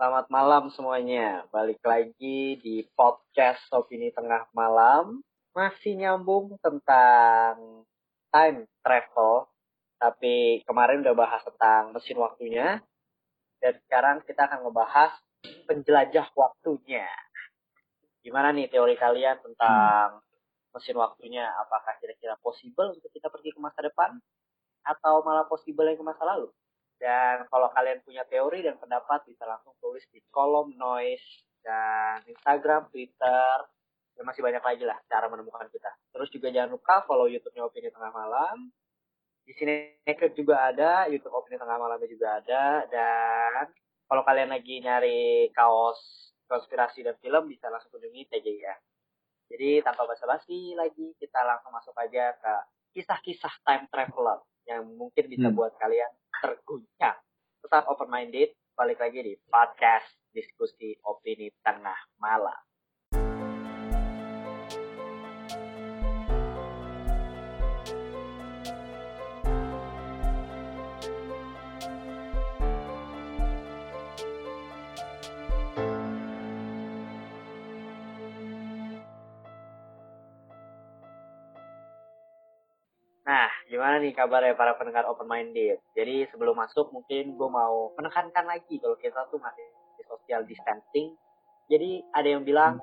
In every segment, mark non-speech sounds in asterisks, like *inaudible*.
Selamat malam semuanya. Balik lagi di podcast Opini Tengah Malam. Masih nyambung tentang time travel. Tapi kemarin udah bahas tentang mesin waktunya. Dan sekarang kita akan ngebahas penjelajah waktunya. Gimana nih teori kalian tentang mesin waktunya? Apakah kira-kira possible untuk kita pergi ke masa depan? Atau malah possible yang ke masa lalu? Dan kalau kalian punya teori dan pendapat bisa langsung tulis di kolom noise dan Instagram, Twitter, dan masih banyak lagi lah cara menemukan kita. Terus juga jangan lupa follow YouTube-nya Opini Tengah Malam. Di sini Naked juga ada, YouTube Opini Tengah Malamnya juga ada. Dan kalau kalian lagi nyari kaos konspirasi dan film bisa langsung kunjungi TGI ya. Jadi tanpa basa-basi lagi, kita langsung masuk aja ke kisah-kisah time traveler yang mungkin bisa Hmm. buat kalian terguncang. Tetap open minded, balik lagi di podcast diskusi opini tengah malam. Nah, gimana nih kabarnya para pendengar open minded? Jadi sebelum masuk mungkin gue mau menekankan lagi kalau kita tuh masih social distancing. Jadi ada yang bilang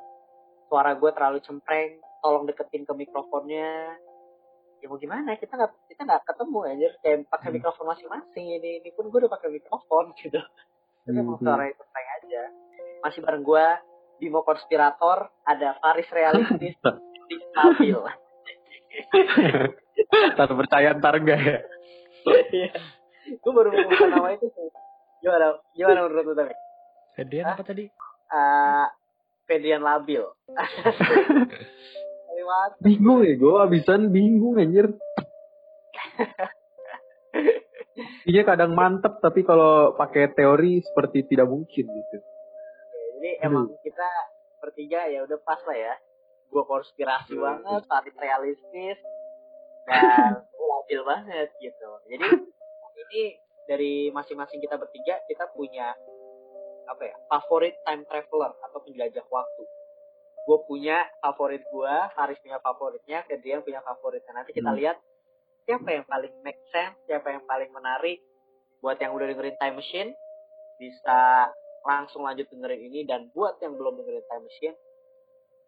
suara gue terlalu cempreng, tolong deketin ke mikrofonnya. Ya mau gimana? Kita nggak kita nggak ketemu anjir kayak pakai Hmm. mikrofon masing-masing ini. Ini pun gue udah pakai mikrofon *laughs* gitu. Tapi emang Mhm. suaranya cempreng aja. Masih bareng gue Bimo Konspirator, ada Faris Realistis, *laughs* di Stabil. *laughs* tak percaya ntar enggak ya? gue baru mengumumkan nama itu sih. Gimana, gimana menurut lu tapi? Hah? apa tadi? Uh, Fedrian Labil. *laughs* Lewat. Bingung ya, gue abisan bingung anjir. Iya kadang mantep, tapi kalau pakai teori seperti tidak mungkin gitu. Jadi emang kita bertiga ya udah pas lah ya. Gue konspirasi banget, tapi realistis dan labil banget gitu. Jadi ini dari masing-masing kita bertiga kita punya apa ya favorit time traveler atau penjelajah waktu. Gue punya favorit gue, Haris punya favoritnya, Kedrian punya favoritnya. Nanti kita Hmm. lihat siapa yang paling make sense, siapa yang paling menarik. Buat yang udah dengerin Time Machine, bisa langsung lanjut dengerin ini. Dan buat yang belum dengerin Time Machine,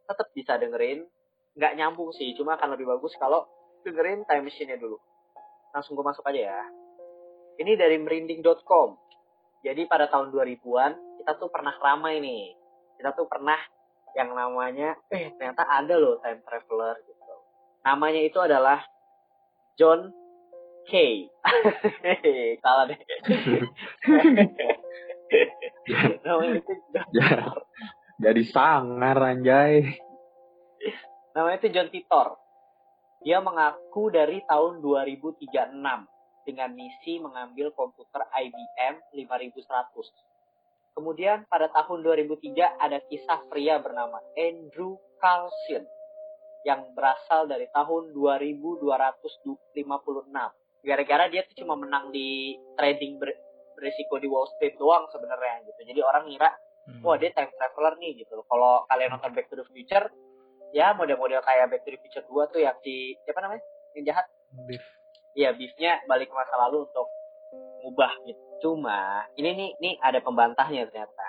tetap bisa dengerin. Nggak nyambung sih, cuma akan lebih bagus kalau dengerin Time Machine-nya dulu. Langsung gue masuk aja ya. Ini dari merinding.com. Jadi pada tahun 2000-an, kita tuh pernah ramai nih. Kita tuh pernah yang namanya, eh ternyata ada loh time traveler gitu. Namanya itu adalah John Kay. *laughs* Salah deh. *laughs* namanya itu John, Ya, jadi sangar anjay. namanya itu John Titor. Dia mengaku dari tahun 2036 dengan misi mengambil komputer IBM 5100. Kemudian pada tahun 2003 ada kisah pria bernama Andrew Carlson yang berasal dari tahun 2256. Gara-gara dia tuh cuma menang di trading ber- berisiko di Wall Street doang sebenarnya gitu. Jadi orang ngira, Hmm. wah dia time traveler nih gitu. Kalau kalian nonton Back to the Future, ya model-model kayak Back to the Future 2 tuh yang si siapa namanya? Yang jahat Beef. Iya, beefnya balik ke masa lalu untuk ngubah gitu. Cuma ini nih nih ada pembantahnya ternyata.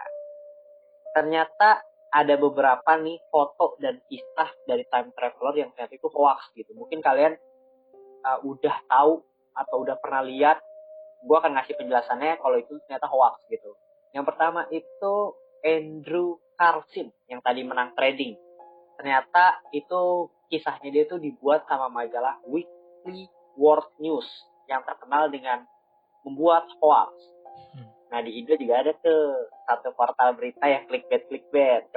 Ternyata ada beberapa nih foto dan kisah dari time traveler yang ternyata itu hoax gitu. Mungkin kalian uh, udah tahu atau udah pernah lihat. Gue akan ngasih penjelasannya kalau itu ternyata hoax gitu. Yang pertama itu Andrew Carlson yang tadi menang trading. Ternyata itu kisahnya dia tuh dibuat sama majalah Weekly World News yang terkenal dengan membuat hoax. Hmm. Nah di Indo juga ada tuh satu portal berita yang clickbait clickbait. *laughs*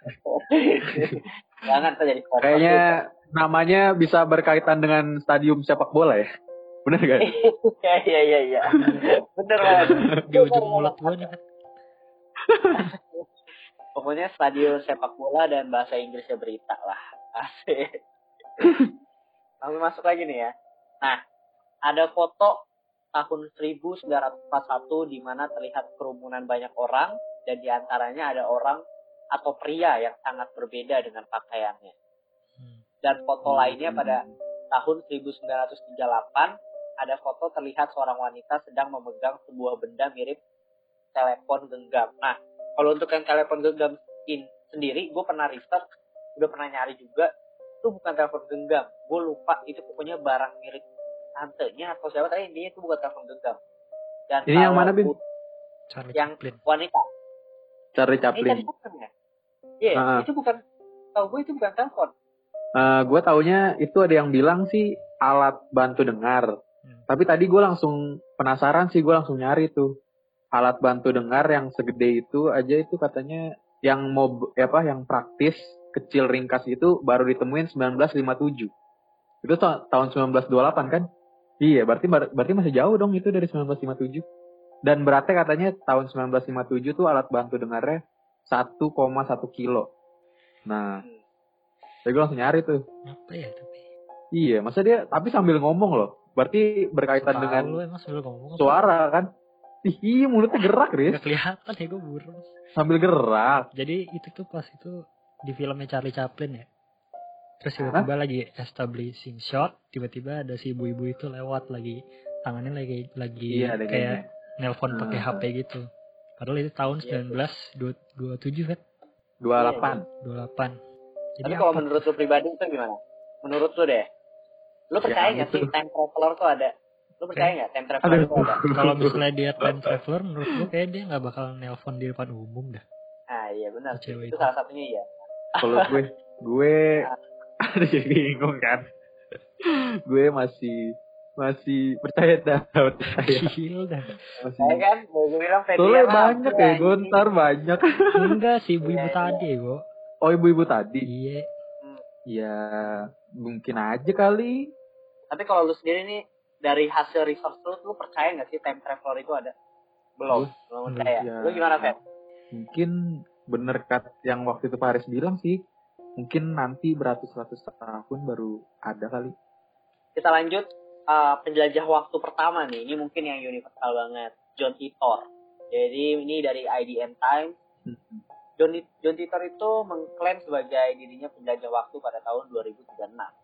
*laughs* Jangan tuh jadi portal Kayaknya namanya bisa berkaitan dengan stadium sepak bola ya. Bener gak? Iya *laughs* iya iya iya. Bener banget. Di ujung mulut gua nih. Pokoknya stadion sepak bola dan bahasa Inggrisnya berita lah. Asik. Langsung masuk lagi nih ya. Nah, ada foto tahun 1941 di mana terlihat kerumunan banyak orang dan di antaranya ada orang atau pria yang sangat berbeda dengan pakaiannya. Dan foto lainnya pada tahun 1938 ada foto terlihat seorang wanita sedang memegang sebuah benda mirip telepon genggam. Nah, kalau untuk yang telepon genggam in sendiri, gue pernah riset, udah pernah nyari juga, itu bukan telepon genggam. Gue lupa itu pokoknya barang mirip tantenya atau siapa tapi intinya itu bukan telepon genggam. Dan Ini yang mana, Bin? Charlie Yang Chaplin. wanita. Charlie Ini kan Chaplin. bukan ya? Iya, Ah. itu bukan. Tahu gue itu bukan telepon. Eh gue taunya itu ada yang bilang sih alat bantu dengar. Hmm. Tapi tadi gue langsung penasaran sih, gue langsung nyari tuh alat bantu dengar yang segede itu aja itu katanya yang mau ya apa yang praktis kecil ringkas itu baru ditemuin 1957. Itu ta- tahun 1928 kan? Iya, berarti ber- berarti masih jauh dong itu dari 1957. Dan beratnya katanya tahun 1957 tuh alat bantu dengarnya 1,1 kilo. Nah, Hmm. jadi gue langsung nyari tuh. Apa ya tapi? Iya, masa dia tapi sambil ngomong loh. Berarti berkaitan Tahu dengan suara kan? Ih, mulutnya gerak, Riz. Gak kelihatan ya gue burung. Sambil gerak. Jadi itu tuh pas itu di filmnya Charlie Chaplin ya. Terus tiba-tiba lagi establishing shot, tiba-tiba ada si ibu-ibu itu lewat lagi tangannya lagi lagi Iya, kayak nelpon pakai Hmm. HP gitu. Padahal itu tahun Iya. 1927 kan? 28. 28. Jadi Tapi kalau apa? menurut lu pribadi itu gimana? Menurut lu deh. Lu percaya Ya, nggak sih time traveler tuh ada? Lu percaya nggak time traveler Aduh. itu ada? kalau *laughs* misalnya dia time traveler menurut gue kayak dia nggak bakal nelpon di depan umum dah. Ah iya benar. Itu itu. salah satunya iya. Kalau *laughs* gue, gue *laughs* ada jadi bingung kan. gue masih masih percaya dah, percaya. Dah. Masih. Saya kan, gue bilang Soalnya banyak ya, gontar banyak. Enggak si ibu-ibu Iya, iya. tadi gue. Oh ibu-ibu tadi, Iya. ya mungkin aja kali. Tapi kalau lu sendiri nih dari hasil research lu, lu percaya nggak sih time traveler itu ada? Belum, Gue- belum percaya. ya. Lu gimana, Fet? Mungkin bener kat yang waktu itu Pak Haris bilang sih. Mungkin nanti beratus-ratus tahun baru ada kali. Kita lanjut eh, penjelajah waktu pertama nih. Ini mungkin yang universal banget. John Titor. Jadi ini dari IDN Time. Hmm. John, John Titor itu mengklaim sebagai dirinya penjajah waktu pada tahun 2036.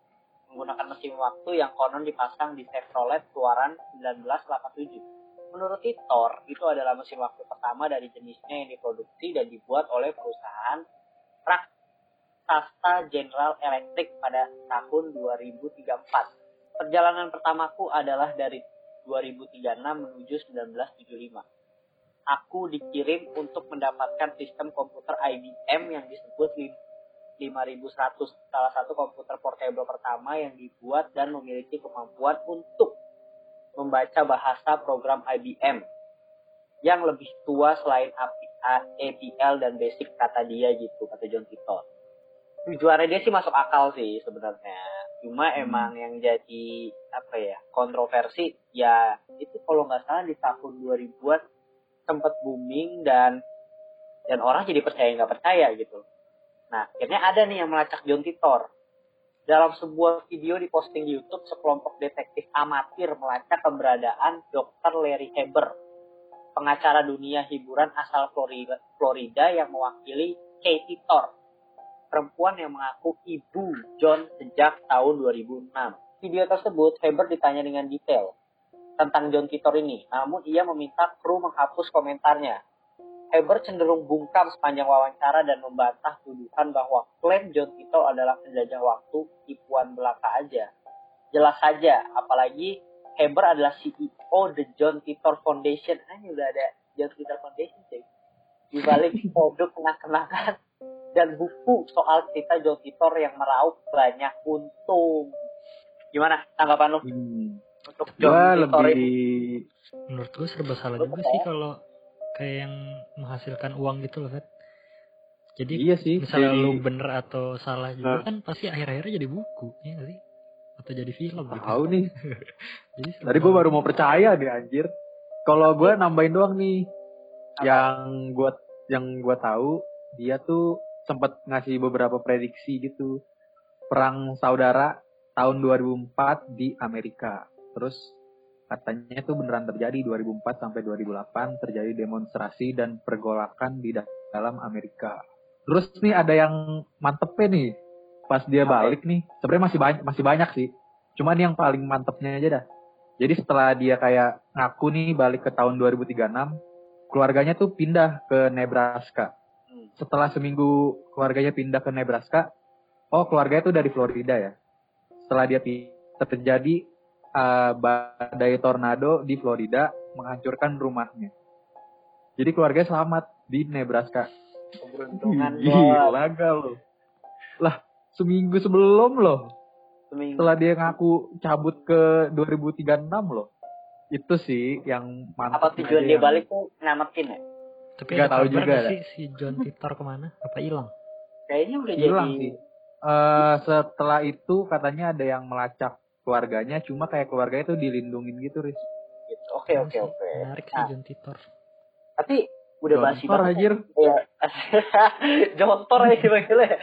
Menggunakan mesin waktu yang konon dipasang di Chevrolet keluaran 1987. Menurut Titor, itu adalah mesin waktu pertama dari jenisnya yang diproduksi dan dibuat oleh perusahaan Raksasa General Electric pada tahun 2034. Perjalanan pertamaku adalah dari 2036 menuju 1975 aku dikirim untuk mendapatkan sistem komputer IBM yang disebut 5100 salah satu komputer portable pertama yang dibuat dan memiliki kemampuan untuk membaca bahasa program IBM yang lebih tua selain API APL dan basic kata dia gitu kata John Titor tujuannya dia sih masuk akal sih sebenarnya cuma Hmm. emang yang jadi apa ya kontroversi ya itu kalau nggak salah di tahun 2000-an sempat booming dan dan orang jadi percaya nggak percaya gitu. Nah akhirnya ada nih yang melacak John Titor. Dalam sebuah video diposting di YouTube, sekelompok detektif amatir melacak keberadaan Dr. Larry Haber, pengacara dunia hiburan asal Florida, Florida yang mewakili Kay Titor, perempuan yang mengaku ibu John sejak tahun 2006. Video tersebut, Haber ditanya dengan detail tentang John Titor ini, namun ia meminta kru menghapus komentarnya. Haber cenderung bungkam sepanjang wawancara dan membantah tuduhan bahwa klaim John Titor adalah penjajah waktu tipuan belaka aja. Jelas saja, apalagi Haber adalah CEO The John Titor Foundation. Ah, ini udah ada John Titor Foundation, cuy. Di balik *laughs* produk kenang-kenangan dan buku soal cerita John Titor yang meraup banyak untung. Gimana tanggapan lu Hmm. untuk John Titor lebih ini? Menurut gue serba salah Lu juga sih kalau kayak yang menghasilkan uang gitu loh, Fet. Jadi iya sih. misalnya jadi- lu bener atau salah juga Nah. kan pasti akhir-akhirnya jadi buku, ya nggak sih? Atau jadi film gitu. tahu nih. *laughs* Jadi Tadi gue baru mau percaya deh anjir. Kalau gue nambahin doang nih, Apa? yang gue yang gue tahu dia tuh sempat ngasih beberapa prediksi gitu perang saudara tahun 2004 di Amerika. Terus katanya itu beneran terjadi 2004 sampai 2008 terjadi demonstrasi dan pergolakan di dalam Amerika. Terus nih ada yang mantepnya nih pas dia balik nih sebenarnya masih banyak masih banyak sih. Cuman yang paling mantepnya aja dah. Jadi setelah dia kayak ngaku nih balik ke tahun 2036, keluarganya tuh pindah ke Nebraska. Hmm. Setelah seminggu keluarganya pindah ke Nebraska, oh keluarganya tuh dari Florida ya. Setelah dia terjadi uh, badai tornado di Florida menghancurkan rumahnya. Jadi keluarganya selamat di Nebraska. Keberuntungan Gila gak lo. Lah, seminggu sebelum loh. Seminggu. Setelah dia ngaku cabut ke 2036 loh. Itu sih yang mantap. Apa tujuan dia balik tuh nyamatin ya? Tapi Nggak ada tahu juga dah. sih si John Titor ke mana? Apa hilang? Kayaknya udah Hilang jadi sih. Eh setelah itu katanya ada yang melacak keluarganya, cuma kayak keluarganya tuh dilindungin gitu, Riz. gitu. Oke oke oke. Menarik sih Nah, John Titor. tapi udah basi Jontor, banget. anjir. Iya. *laughs* Jontor aja dipanggilnya.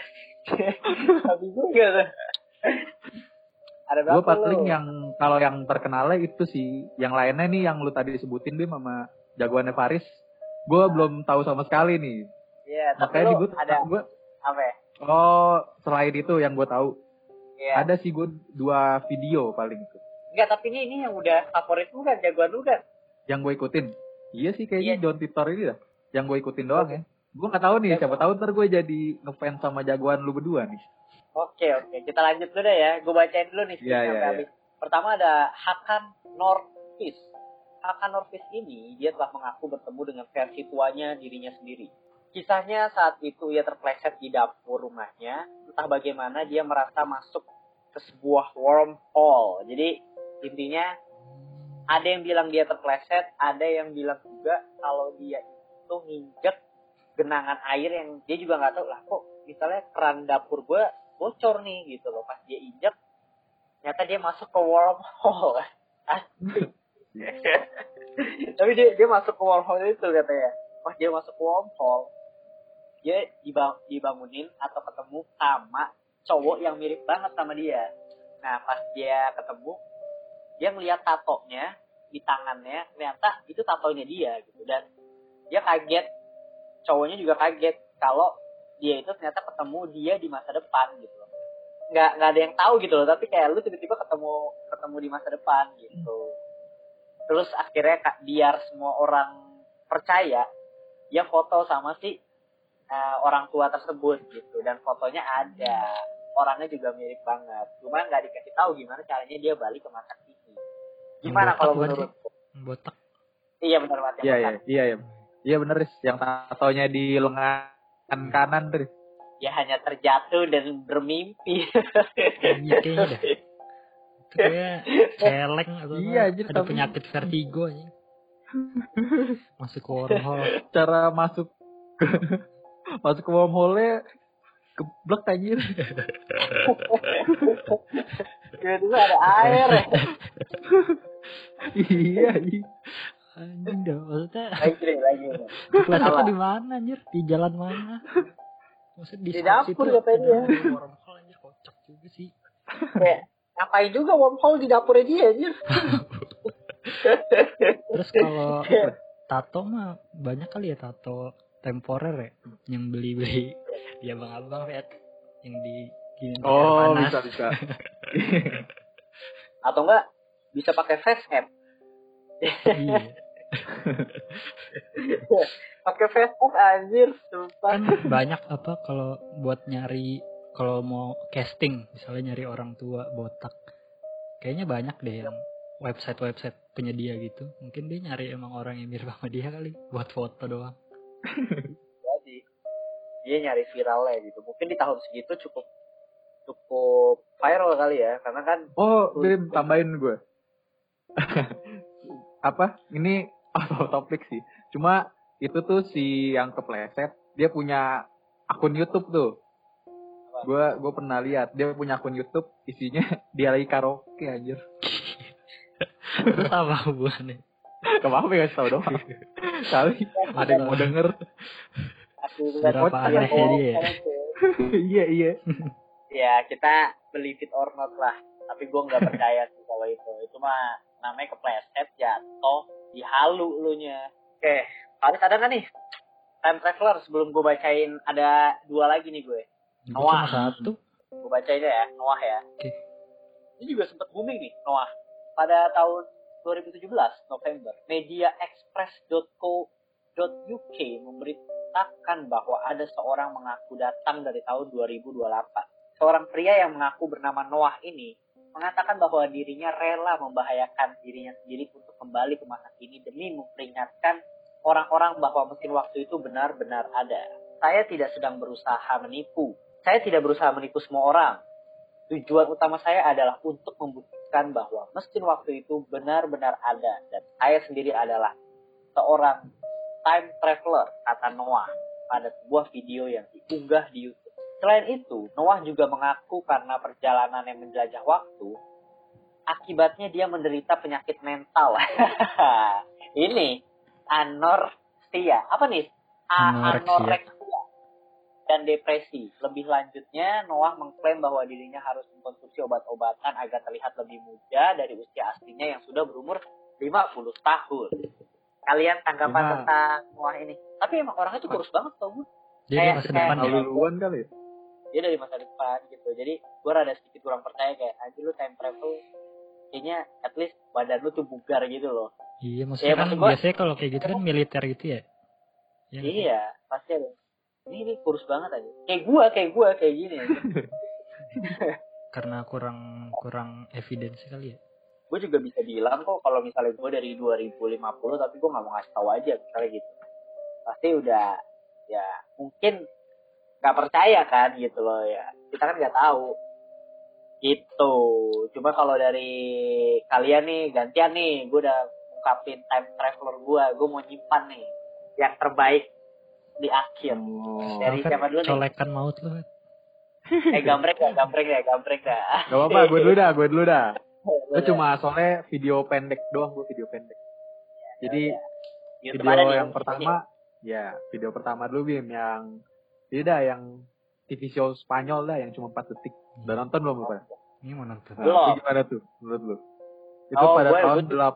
*laughs* Tapi juga tuh. Ada Gue berapa paling lu? yang kalau yang terkenalnya itu sih, yang lainnya nih yang lu tadi sebutin deh sama jagoannya Faris. Gue belum tahu sama sekali nih. Iya, tapi Makanya gue, ada gue apa ya? oh selain itu yang gue tahu Iya. ada sih gue dua video paling itu Enggak, tapi ini ini yang udah favorit lu kan, jagoan lu kan. yang gue ikutin. Iya sih kayaknya Iya. John Titor ini dah. Yang gue ikutin doang ya. Gue nggak tahu nih, Iya. siapa tahu ntar gue jadi ngefans sama jagoan lu berdua nih. Oke, oke. Kita lanjut dulu deh ya. Gue bacain dulu nih. Sampai iya. habis. Pertama ada Hakan Norfis. Hakan Norfis ini, dia telah mengaku bertemu dengan versi tuanya dirinya sendiri. Kisahnya saat itu ia terpleset di dapur rumahnya. Entah bagaimana dia merasa masuk ke sebuah wormhole. Jadi intinya ada yang bilang dia terpleset, ada yang bilang juga kalau dia itu nginjek genangan air yang dia juga nggak tahu lah kok misalnya keran dapur gue bocor nih gitu loh pas dia injek ternyata dia masuk ke wormhole *laughs* tapi dia dia masuk ke wormhole itu katanya pas dia masuk ke wormhole dia dibang, dibangunin atau ketemu sama cowok yang mirip banget sama dia. Nah pas dia ketemu dia ngeliat tatonya di tangannya ternyata itu tatonya dia gitu. Dan dia kaget. Cowoknya juga kaget kalau dia itu ternyata ketemu dia di masa depan gitu. Nggak nggak ada yang tahu gitu loh tapi kayak lu tiba-tiba ketemu ketemu di masa depan gitu. Terus akhirnya biar semua orang percaya dia foto sama si eh, orang tua tersebut gitu. Dan fotonya ada orangnya juga mirip banget cuma nggak dikasih tahu gimana caranya dia balik ke masa kini gimana kalau menurut Botak. iya benar banget Iya iya iya iya. Iya bener Riz. yang tatonya di lengan kanan tuh. Riz. dia hanya terjatuh dan bermimpi Iya kayaknya dah. Itu kayak celeng atau Iya, apa, ada tapi- penyakit vertigo aja. Masuk ke wormhole. Cara masuk ke *laughs* masuk ke wormhole keblek anjir. *laughs* tiba-tiba ada air ya. iya iya. Anjing dah, maksudnya lagi lagi nih. kelas Apa? itu di mana anjir? Di jalan mana? Maksudnya di, Di dapur katanya dia. ada Wormhole anjir kocak juga sih. kayak ngapain juga wormhole di dapurnya dia anjir Terus kalau tato mah banyak kali ya tato temporer ya. Yang beli-beli di abang-abang ya yang di gini Oh panas. bisa bisa. *laughs* atau enggak bisa pakai face app. Iya. *laughs* pakai face app anjir sumpah. Kan banyak apa kalau buat nyari kalau mau casting misalnya nyari orang tua botak. Kayaknya banyak deh yang website-website penyedia gitu. Mungkin dia nyari emang orang yang mirip sama dia kali buat foto doang jadi dia nyari viralnya gitu mungkin di tahun segitu cukup cukup viral kali ya karena kan Oh, Bim, tambahin gue. *laughs* Apa? Ini out of topic sih. Cuma itu tuh si yang kepleset, dia punya akun YouTube tuh. Gue gue pernah lihat dia punya akun YouTube isinya *laughs* dia lagi karaoke anjir. apa hubungannya Gak apa-apa ya tau doang. *laughs* Kali ada yang mau denger. aku Berapa anehnya dia ya? iya iya. ya kita believe it or not lah tapi gue nggak percaya sih kalau itu itu mah namanya kepleset jatuh dihalu lu nya oke Faris ada nggak nih time traveler sebelum gue bacain ada dua lagi nih gue cuma satu. gue bacain ya Noah ya Oke. ini juga sempat booming nih Noah pada tahun 2017 November mediaexpress.co.uk memberitakan bahwa ada seorang mengaku datang dari tahun 2028 seorang pria yang mengaku bernama Noah ini mengatakan bahwa dirinya rela membahayakan dirinya sendiri untuk kembali ke masa kini demi memperingatkan orang-orang bahwa mesin waktu itu benar-benar ada. Saya tidak sedang berusaha menipu. Saya tidak berusaha menipu semua orang. Tujuan utama saya adalah untuk membuktikan bahwa mesin waktu itu benar-benar ada dan saya sendiri adalah seorang time traveler kata Noah pada sebuah video yang diunggah di YouTube. Selain itu, Noah juga mengaku karena perjalanan yang menjelajah waktu, akibatnya dia menderita penyakit mental. *laughs* Ini anorexia. Apa nih? A- Anoreksia. Dan depresi. Lebih lanjutnya, Noah mengklaim bahwa dirinya harus mengkonsumsi obat-obatan agar terlihat lebih muda dari usia aslinya yang sudah berumur 50 tahun. Kalian tanggapan tentang Noah ini? Tapi emang orangnya tuh kurus banget tau gue. Dia Kayak- masa depan ya. Lalu duluan kali ya? dia dari masa depan gitu jadi gue rada sedikit kurang percaya kayak anjir lu time travel kayaknya at least badan lu tuh bugar gitu loh Iya, maksudnya Ya, kan maksud gua- biasanya kalau kayak gitu kan militer gitu ya. Iya. sih? iya pasti ada ini, ini kurus banget aja. Kayak gue kayak gue kayak gini. *laughs* Karena kurang kurang evidensi kali ya. gue juga bisa bilang kok kalau misalnya gue dari 2050 tapi gue nggak mau ngasih tahu aja misalnya gitu. Pasti udah ya mungkin nggak percaya kan gitu loh ya. Kita kan nggak tahu. Gitu. Cuma kalau dari kalian nih gantian nih. Gue udah ungkapin time traveler gue gue mau nyimpan nih yang terbaik di akhir Oh. Dari Kan siapa dulu nih? Colekan maut lu. eh gambreng ya gambreng ya gambreng dah Gak apa-apa, gue dulu dah, gue dulu dah. Gue cuma soalnya video pendek doang, gue video pendek. Jadi YouTube video ada nih, yang pertama, ya video pertama dulu Bim, yang tidak yang TV show Spanyol dah, yang cuma 4 detik. Udah nonton belum lu pada? Ini mau nonton. Nah, Belum. itu gimana tuh menurut lu? Itu Oh, pada gue- tahun gue- delap,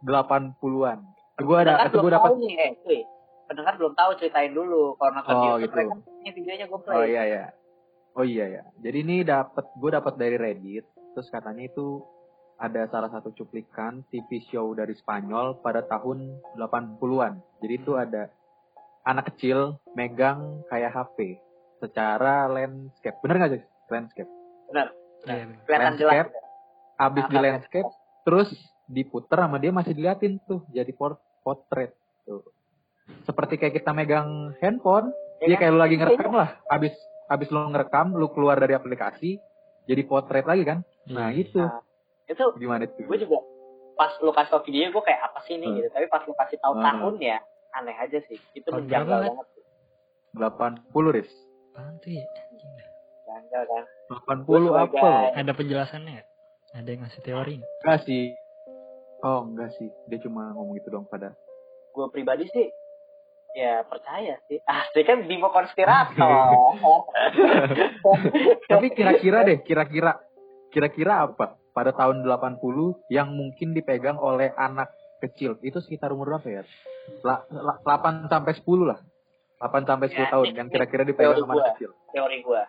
80-an. Gue ada, itu gue dapat. eh pendengar belum tahu ceritain dulu kalau nonton Oh, YouTube gitu. mereka videonya gue play Oh iya ya. Oh iya ya. Jadi ini dapat gue dapat dari Reddit. Terus katanya itu ada salah satu cuplikan TV show dari Spanyol pada tahun 80-an. Jadi itu ada anak kecil megang kayak HP secara landscape. Bener nggak sih? Landscape. benar Iya, bener. Landscape. Abis di Angkat landscape, terus diputer sama dia masih diliatin tuh jadi port potret tuh. Seperti kayak kita megang handphone, Ya Iya kan? kayak lu lagi ngerekam lah. Abis abis lu ngerekam, lu keluar dari aplikasi, jadi potret lagi kan? Nah Iya. gitu. Nah, itu Gimana tuh? gue juga pas lu kasih tau video gue kayak apa sih ini Hmm. gitu tapi pas lu kasih tahu Hmm. tahunnya aneh aja sih itu menjanggal berapa, banget. 80 Riz. Apaan tuh ya? Janggal kan 80 Gua apa? sebagai- Ada penjelasannya? Ada yang ngasih teori nggak? Enggak sih. Oh enggak sih. Dia cuma ngomong gitu dong pada. gue pribadi sih ya percaya sih asli kan Bimo konspirator *laughs* Tapi kira-kira deh, kira-kira kira-kira apa pada tahun 80 yang mungkin dipegang oleh anak kecil? Itu sekitar umur berapa ya? La, la- 8 sampai 10 lah. 8 sampai 10 Ya, tahun ini- yang kira-kira dipegang teori sama gua. anak kecil. teori gue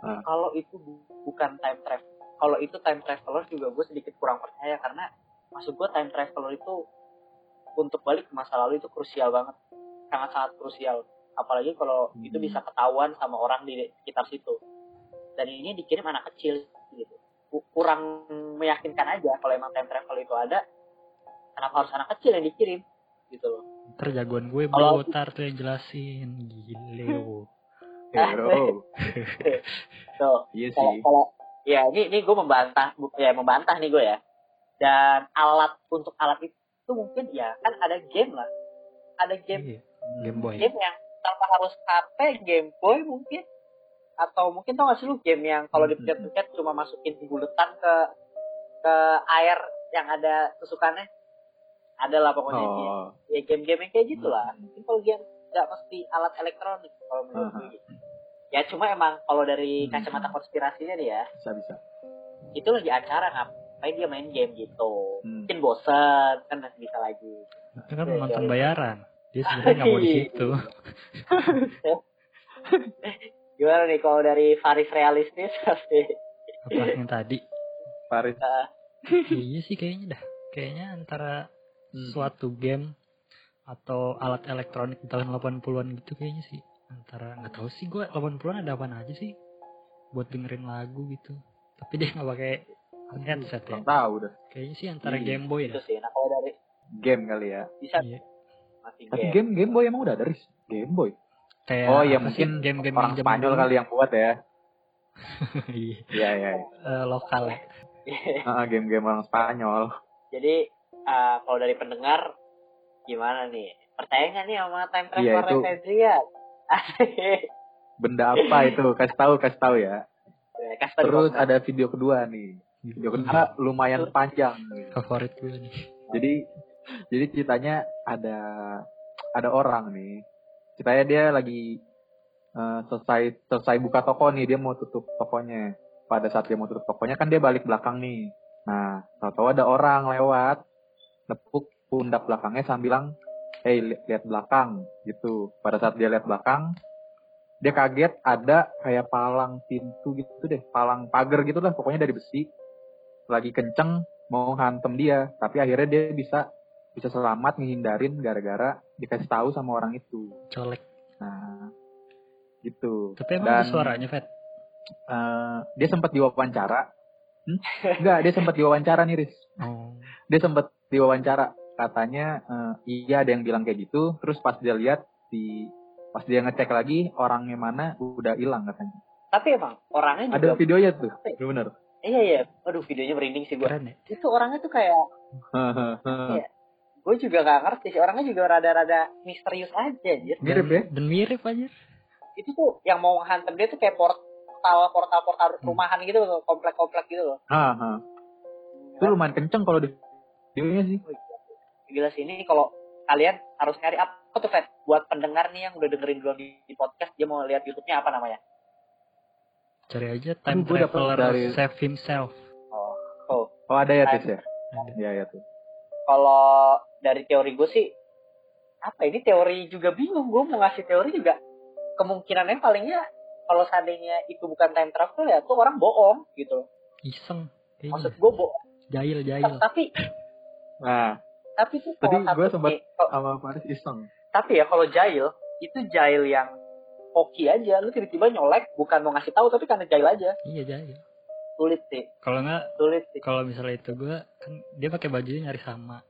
Hmm. kalau itu bu- bukan time travel kalau itu time traveler juga gue sedikit kurang percaya karena maksud gue time traveler itu untuk balik ke masa lalu itu krusial banget sangat sangat krusial apalagi kalau Hmm. itu bisa ketahuan sama orang di sekitar situ dan ini dikirim anak kecil gitu Ku- kurang meyakinkan aja kalau emang time travel itu ada kenapa harus anak kecil yang dikirim gitu loh Ntar jagoan gue Kalau- bro, ntar tuh yang jelasin. Gile. wo. *laughs* Hero. tuh *laughs* Iya kalau sih. kalau ya ini ini gue membantah ya membantah nih gue ya dan alat untuk alat itu mungkin ya kan ada game lah ada game Iya. Game Boy. game yang tanpa harus HP Game Boy mungkin atau mungkin tau gak sih lu game yang kalau dipencet-pencet cuma masukin buletan ke ke air yang ada tusukannya ada lah pokoknya. Oh. ya game-game yang kayak gitulah mungkin kalau game nggak mesti alat elektronik kalau menurut gue gitu. ya cuma emang kalau dari Hmm. kacamata konspirasinya nih ya Bisa bisa. itu lagi acara ngap ngapain dia main game gitu Hmm. mungkin bosen kan masih bisa lagi Itu kan Iya, nonton iya. bayaran. Dia sebenarnya nggak mau di situ. *laughs* gimana nih kalau dari Faris realistis pasti Apa yang tadi? Faris. iya sih kayaknya dah. Kayaknya antara Hmm. suatu game atau alat elektronik di tahun 80-an gitu kayaknya sih. Antara nggak tahu sih gue 80-an ada apa aja sih buat dengerin lagu gitu. Tapi dia nggak pakai headset ya. Tahu dah. Kayaknya sih antara Iya, Game Boy itu dah. sih nah kalau dari Game kali ya. bisa Iya. Masih Tapi game game Game Boy emang udah ada Riz. Game Boy. Kayak Oh iya sih, mungkin game-game orang Spanyol dulu. kali yang buat ya. *laughs* Iya, Iya iya. iya. eh, lokal ya. *laughs* Game-game orang Spanyol. jadi eh, kalau dari pendengar gimana nih percaya nggak nih sama time travel Iya, ya. *laughs* Benda apa itu? Kasih tahu, kasih tahu ya. Ya, kasih di Terus ada video kedua nih. Video kedua lumayan panjang. Favorit gue nih. Jadi jadi ceritanya ada ada orang nih. Ceritanya dia lagi eh, selesai selesai buka toko nih, dia mau tutup tokonya. Pada saat dia mau tutup tokonya kan dia balik belakang nih. Nah, tahu-tahu ada orang lewat nepuk pundak belakangnya sambil bilang, "Hey, li- lihat belakang." gitu. Pada saat dia lihat belakang, dia kaget ada kayak palang pintu gitu deh, palang pagar gitu lah, pokoknya dari besi. Lagi kenceng mau hantem dia, tapi akhirnya dia bisa bisa selamat ngehindarin gara-gara dikasih tahu sama orang itu. Colek. Nah, gitu. Tapi emang ada Dan- suaranya, Fet? Eh, dia sempat diwawancara. Hmm? Enggak, dia sempat diwawancara nih, Riz. Oh. Dia sempat diwawancara. Katanya eh, iya ada yang bilang kayak gitu, terus pas dia lihat di pas dia ngecek lagi orangnya mana udah hilang katanya. tapi emang orangnya Ada juga videonya tuh, bener. iya iya aduh videonya merinding sih gue Keren ya? itu orangnya tuh kayak Iya. Gue juga gak ngerti sih orangnya juga rada-rada misterius aja anjir Mirip Dan- ya? Dan mirip aja. itu tuh yang mau hantem dia tuh kayak portal portal portal Hmm. rumahan gitu loh komplek-komplek gitu loh Ha, ha. Itu lumayan kenceng kalau di videonya sih. gila sih ini kalau kalian harus nyari apa tuh Fed buat pendengar nih yang udah dengerin dulu di, di podcast dia mau lihat YouTube-nya apa namanya Cari aja time Aduh, traveler dari- save himself. oh oh Oh ada ya Tis ya? Iya ya tuh. kalau dari teori gue sih apa ini teori juga bingung gue mau ngasih teori juga kemungkinannya palingnya kalau seandainya itu bukan time travel ya tuh orang bohong gitu Iseng. maksud Kayaknya. gue bohong Jahil, jahil. tapi *coughs* Nah, tapi tuh Tadi satu sempat- sama Faris iseng. tapi ya kalau jahil itu jahil yang hoki aja lu tiba-tiba nyolek bukan mau ngasih tahu tapi karena jahil aja Iya, jahil. sulit sih Kalau nggak, sulit sih kalau misalnya itu gue kan dia pakai bajunya nyari sama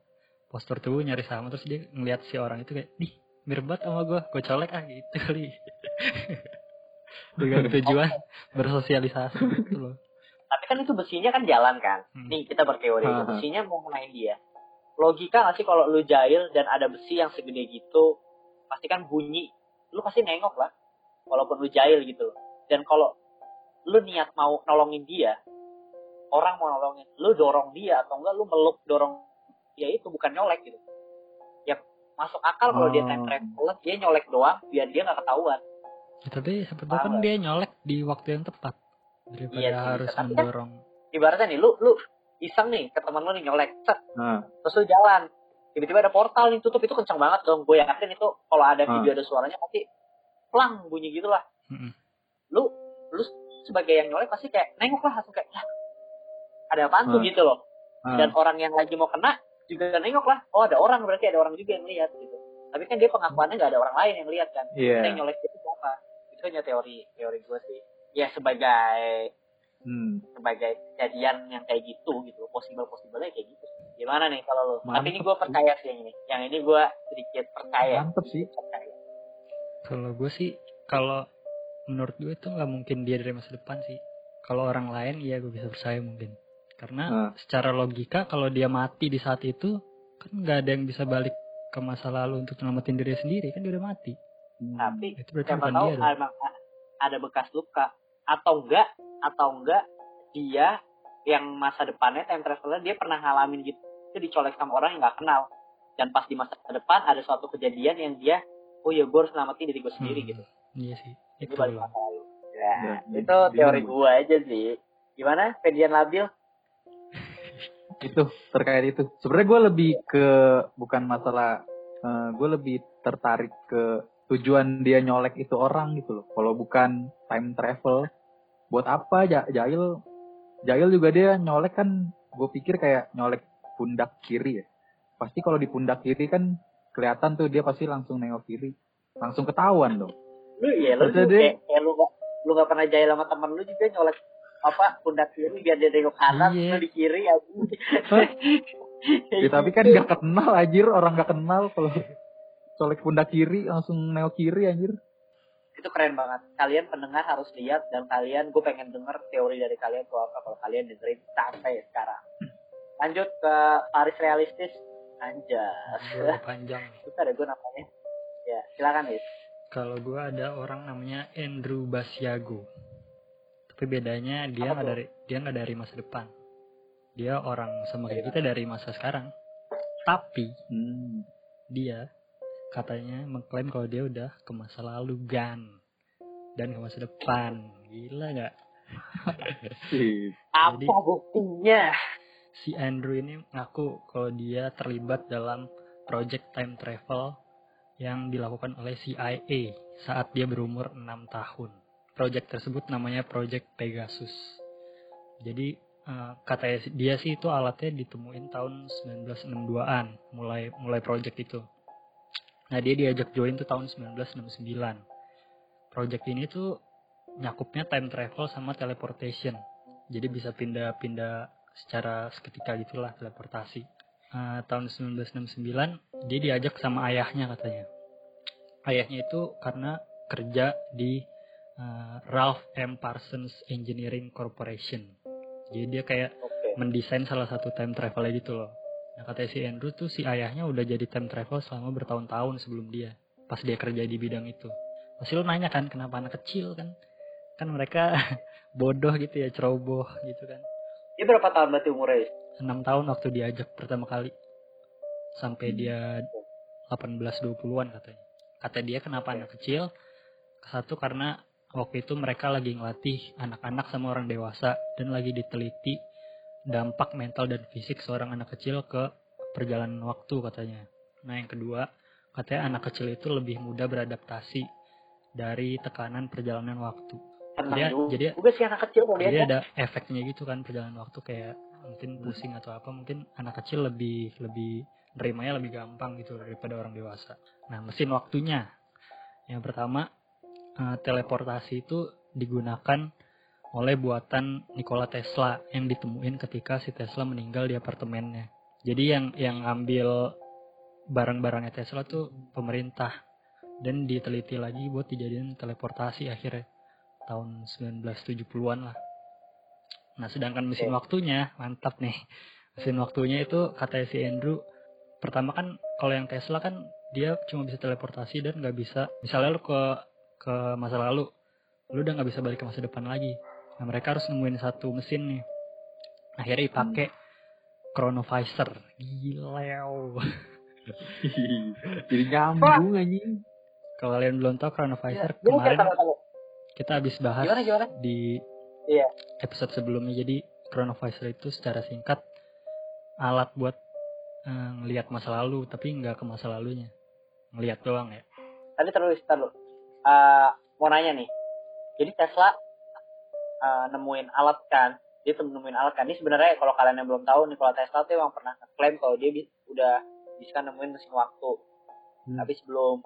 postur tubuh nyari sama terus dia ngeliat si orang itu kayak ih mirip banget sama gue gue colek ah gitu kali. *laughs* Dengan tujuan bersosialisasi gitu loh. Tapi kan itu besinya kan jalan kan? Hmm. nih kita berteori Ha, ha. besinya mau ngenain dia. Logika nggak sih kalau lu jahil dan ada besi yang segede gitu pasti kan bunyi. Lu pasti nengok lah walaupun lu jahil gitu dan kalau lu niat mau nolongin dia orang mau nolongin lu dorong dia atau enggak lu meluk dorong dia itu bukan nyolek gitu. Ya masuk akal kalau dia Oh. time traveler dia nyolek doang biar dia nggak ketahuan. Ya, tapi Paham kan dia nyolek di waktu yang tepat. Daripada Iya harus tapi kan- mendorong ibaratnya nih lu lu iseng nih ke teman lu nih nyolek set. Nah, terus lu jalan. Tiba-tiba ada portal nih tutup itu kencang banget dong. Gue yakin itu kalau ada Hmm. video ada suaranya pasti plang bunyi gitu lah. Mm-mm. lu lu sebagai yang nyolek pasti kayak nengok lah langsung kayak "Lah, ada apaan tuh? Hmm. gitu loh. Ah, dan orang yang lagi mau kena juga nengok lah. Oh ada orang berarti ada orang juga yang lihat gitu. Tapi kan dia pengakuannya nggak ada orang lain yang lihat kan. Iya. yang nyolek itu siapa? Itu hanya teori teori gue sih. Ya sebagai Hmm. sebagai kejadian yang kayak gitu gitu. Possible possible kayak gitu. Gimana nih kalau lo tapi ini Mantep gue percaya sih yang ini. Yang ini gue sedikit percaya. Mantep sih. percaya. Kalau gue sih kalau menurut gue itu nggak mungkin dia dari masa depan sih. Kalau orang lain iya gue bisa percaya mungkin karena Nah. secara logika kalau dia mati di saat itu kan nggak ada yang bisa balik ke masa lalu untuk nyelamatin diri sendiri kan dia udah mati. Hmm. tapi itu berarti siapa tahu dia ada bekas luka. Atau enggak atau enggak dia yang masa depannya time traveler dia pernah ngalamin gitu. Itu dicolek sama orang yang nggak kenal. Dan pas di masa depan ada suatu kejadian yang dia oh ya gue harus selamatin diri gue sendiri Hmm, gitu. Iya sih itu itu balik loh. masa lalu. Ya, Ya, itu teori gue. gue aja sih. Gimana Fedian labil itu terkait itu. Sebenarnya gue lebih ke bukan masalah uh, gue lebih tertarik ke tujuan dia nyolek itu orang gitu loh. Kalau bukan time travel, buat apa ja Jail? Jail juga dia nyolek kan gue pikir kayak nyolek pundak kiri ya. Pasti kalau di pundak kiri kan kelihatan tuh dia pasti langsung nengok kiri. Langsung ketahuan dong. Lu iya, lu, lu kayak, kayak lu gak, lu gak pernah jahil sama temen lu juga nyolek apa pundak kiri biar dia nengok kanan iya. di kiri ya. *laughs* ya tapi kan gak kenal anjir orang gak kenal kalau colek pundak kiri langsung nengok kiri anjir. Itu keren banget. Kalian pendengar harus lihat dan kalian gue pengen denger teori dari kalian tuh apa kalau kalian dengerin sampai sekarang. Lanjut ke Paris realistis. Anjas. *laughs* Panjang. Itu ada gue namanya. Ya silakan guys kalau gue ada orang namanya Andrew Basiago tapi bedanya dia nggak dari dia nggak dari masa depan. Dia orang sama kayak kita dari masa sekarang. Tapi hmm. dia katanya mengklaim kalau dia udah ke masa lalu gan dan ke masa depan. Gila nggak? *laughs* Apa buktinya? si Andrew ini ngaku kalau dia terlibat dalam project time travel yang dilakukan oleh CIA saat dia berumur 6 tahun project tersebut namanya Project Pegasus. Jadi uh, kata dia sih itu alatnya ditemuin tahun 1962-an, mulai mulai project itu. Nah, dia diajak join tuh tahun 1969. Project ini tuh nyakupnya time travel sama teleportation. Jadi bisa pindah-pindah secara seketika gitulah teleportasi. Uh, tahun 1969 dia diajak sama ayahnya katanya. Ayahnya itu karena kerja di uh, Ralph M Parsons Engineering Corporation. Jadi dia kayak okay. mendesain salah satu time travel gitu loh. Nah kata si Andrew tuh si ayahnya udah jadi time travel selama bertahun-tahun sebelum dia. Pas dia kerja di bidang itu. Pasti lo nanya kan kenapa anak kecil kan? Kan mereka *laughs* bodoh gitu ya, ceroboh gitu kan. Dia berapa tahun berarti umurnya? 6 tahun waktu diajak pertama kali. Sampai hmm. dia 18-20an katanya. Kata dia kenapa anak kecil? Satu karena waktu itu mereka lagi ngelatih anak-anak sama orang dewasa dan lagi diteliti dampak mental dan fisik seorang anak kecil ke perjalanan waktu katanya. Nah yang kedua, katanya anak kecil itu lebih mudah beradaptasi dari tekanan perjalanan waktu. jadi, jadi juga sih anak kecil jadi ada efeknya gitu kan perjalanan waktu kayak mungkin pusing atau apa mungkin anak kecil lebih lebih nerimanya lebih gampang gitu daripada orang dewasa. Nah mesin waktunya yang pertama uh, teleportasi itu digunakan oleh buatan Nikola Tesla yang ditemuin ketika si Tesla meninggal di apartemennya. Jadi yang yang ngambil barang-barangnya Tesla tuh pemerintah dan diteliti lagi buat dijadiin teleportasi akhirnya tahun 1970-an lah. Nah, sedangkan mesin waktunya mantap nih. Mesin waktunya itu kata si Andrew pertama kan kalau yang Tesla kan dia cuma bisa teleportasi dan nggak bisa misalnya lu ke ke masa lalu lu udah nggak bisa balik ke masa depan lagi. Nah mereka harus nemuin satu mesin nih. Akhirnya dipakai hmm. chronovisor gila *laughs* jadi nyambung anjing. Kalau kalian belum tahu chronovisor ya, kemarin kita habis bahas gimana, gimana? di iya. episode sebelumnya. Jadi chronovisor itu secara singkat alat buat uh, ngelihat masa lalu tapi nggak ke masa lalunya. Ngelihat doang ya. Tadi terus terus uh, mau nanya nih. Jadi Tesla uh, nemuin alat kan, dia tuh nemuin alat kan. Ini sebenarnya kalau kalian yang belum tahu, Nikola Tesla tuh yang pernah klaim kalau dia bi udah bisa nemuin mesin waktu. Hmm. Tapi sebelum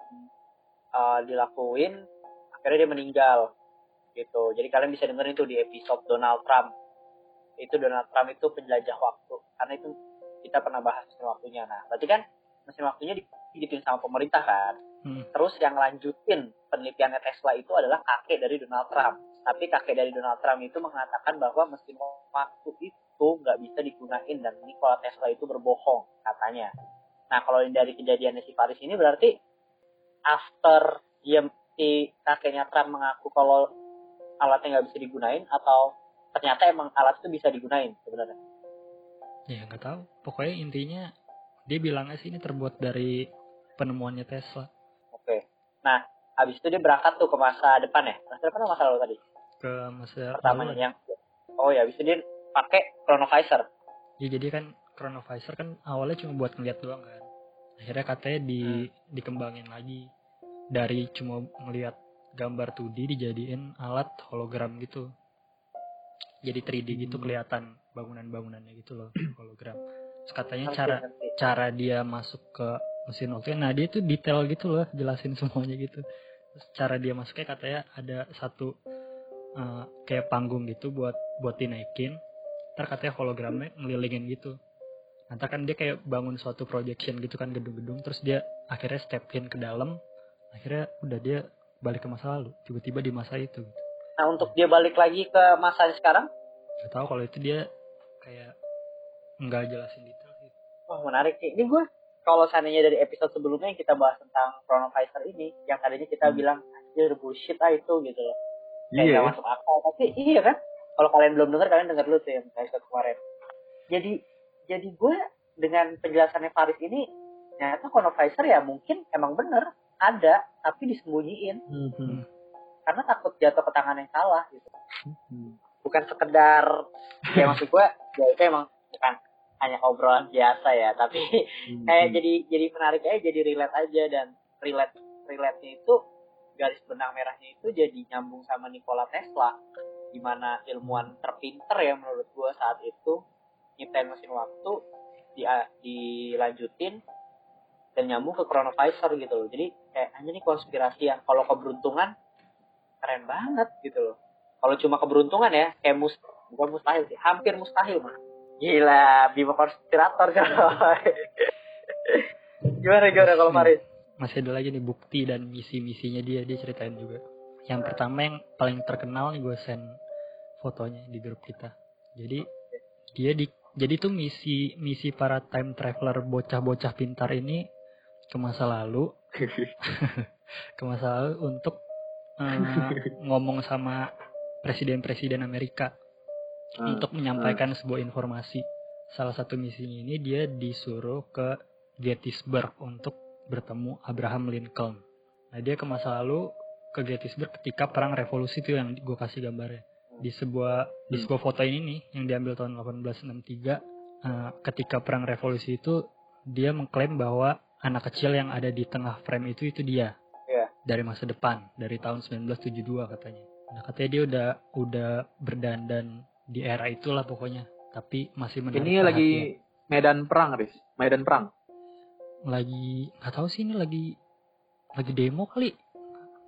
uh, dilakuin, akhirnya dia meninggal. Gitu. Jadi kalian bisa dengerin itu di episode Donald Trump. Itu Donald Trump itu penjelajah waktu. Karena itu kita pernah bahas mesin waktunya. Nah, berarti kan mesin waktunya digituin sama pemerintah kan. Hmm. Terus yang lanjutin penelitiannya Tesla itu adalah kakek dari Donald Trump. Tapi kakek dari Donald Trump itu mengatakan bahwa mesin waktu itu nggak bisa digunain dan Nikola Tesla itu berbohong katanya. Nah kalau dari kejadiannya si Paris ini berarti after dia si kakeknya Trump mengaku kalau alatnya nggak bisa digunain atau ternyata emang alat itu bisa digunain sebenarnya? Ya nggak tahu. Pokoknya intinya dia bilangnya sih ini terbuat dari penemuannya Tesla. Nah, habis itu dia berangkat tuh ke masa depan ya. Masa depan atau masa lalu tadi? Ke masa pertamanya yang Oh ya, habis itu dia pakai chronovisor. Ya jadi kan chronovisor kan awalnya cuma buat ngeliat doang kan akhirnya katanya di dikembangin lagi dari cuma ngeliat gambar 2D dijadiin alat hologram gitu jadi 3D gitu Hmm. kelihatan bangunan-bangunannya gitu loh hologram Terus katanya cara ngerti. cara dia masuk ke mesin waktu nah dia tuh detail gitu loh jelasin *laughs* semuanya gitu. Terus cara dia masuknya katanya ada satu eh, kayak panggung gitu buat buat dinaikin. Ntar katanya hologramnya ngelilingin gitu. Nanti kan dia kayak bangun suatu projection gitu kan gedung-gedung. Terus dia akhirnya step in ke dalam. Akhirnya udah dia balik ke masa lalu. Tiba-tiba di masa itu gitu. Nah untuk dia balik lagi ke masa sekarang, Gak tahu kalau itu dia kayak nggak jelasin detail sih. Wah menarik sih. Ini gue kalau seandainya dari episode sebelumnya yang kita bahas tentang chronovisor ini, yang tadinya kita Hmm. bilang anjir bullshit ah itu gitu loh. Kayak Iya. nggak masuk akal. Tapi iya kan, kalau kalian belum dengar kalian dengar dulu tuh yang episode kemarin. Jadi jadi gue dengan penjelasannya Faris ini ternyata chronovisor ya mungkin emang bener ada tapi disembunyiin Mhm. karena takut jatuh ke tangan yang salah gitu. Mhm. bukan sekedar ya maksud gue ya itu emang bukan hanya obrolan biasa ya tapi kayak jadi jadi menarik aja jadi relate aja dan relate relate nya itu garis benang merahnya itu jadi nyambung sama Nikola Tesla di mana ilmuwan terpinter ya menurut gue saat itu nyiptain mesin waktu di, dilanjutin dan nyambung ke chronovisor gitu loh. Jadi kayak hanya nih konspirasi yang kalau keberuntungan keren banget gitu loh. Kalau cuma keberuntungan ya kayak mus bukan mustahil sih hampir mustahil mah gila bima konspirator coy. *laughs* Gimana gimana kalau Faris masih ada lagi nih bukti dan misi-misinya dia dia ceritain juga. Yang pertama yang paling terkenal nih gue send fotonya di grup kita. Jadi dia di jadi tuh misi misi para time traveler bocah-bocah pintar ini ke masa lalu *laughs* ke masa lalu untuk eh, ngomong sama presiden-presiden Amerika Ah, untuk menyampaikan sebuah informasi. Salah satu misinya ini dia disuruh ke Gettysburg untuk bertemu Abraham Lincoln. Nah dia ke masa lalu ke Gettysburg ketika perang revolusi itu yang gue kasih gambarnya. Di sebuah di sebuah foto ini nih yang diambil tahun 1863 eh, ketika perang revolusi itu dia mengklaim bahwa anak kecil yang ada di tengah frame itu itu dia. Iya. Dari masa depan, dari tahun 1972 katanya. Nah katanya dia udah udah berdandan di era itulah pokoknya tapi masih menarik Ini lagi medan perang, Riz. Medan perang. lagi nggak tahu sih ini lagi lagi demo kali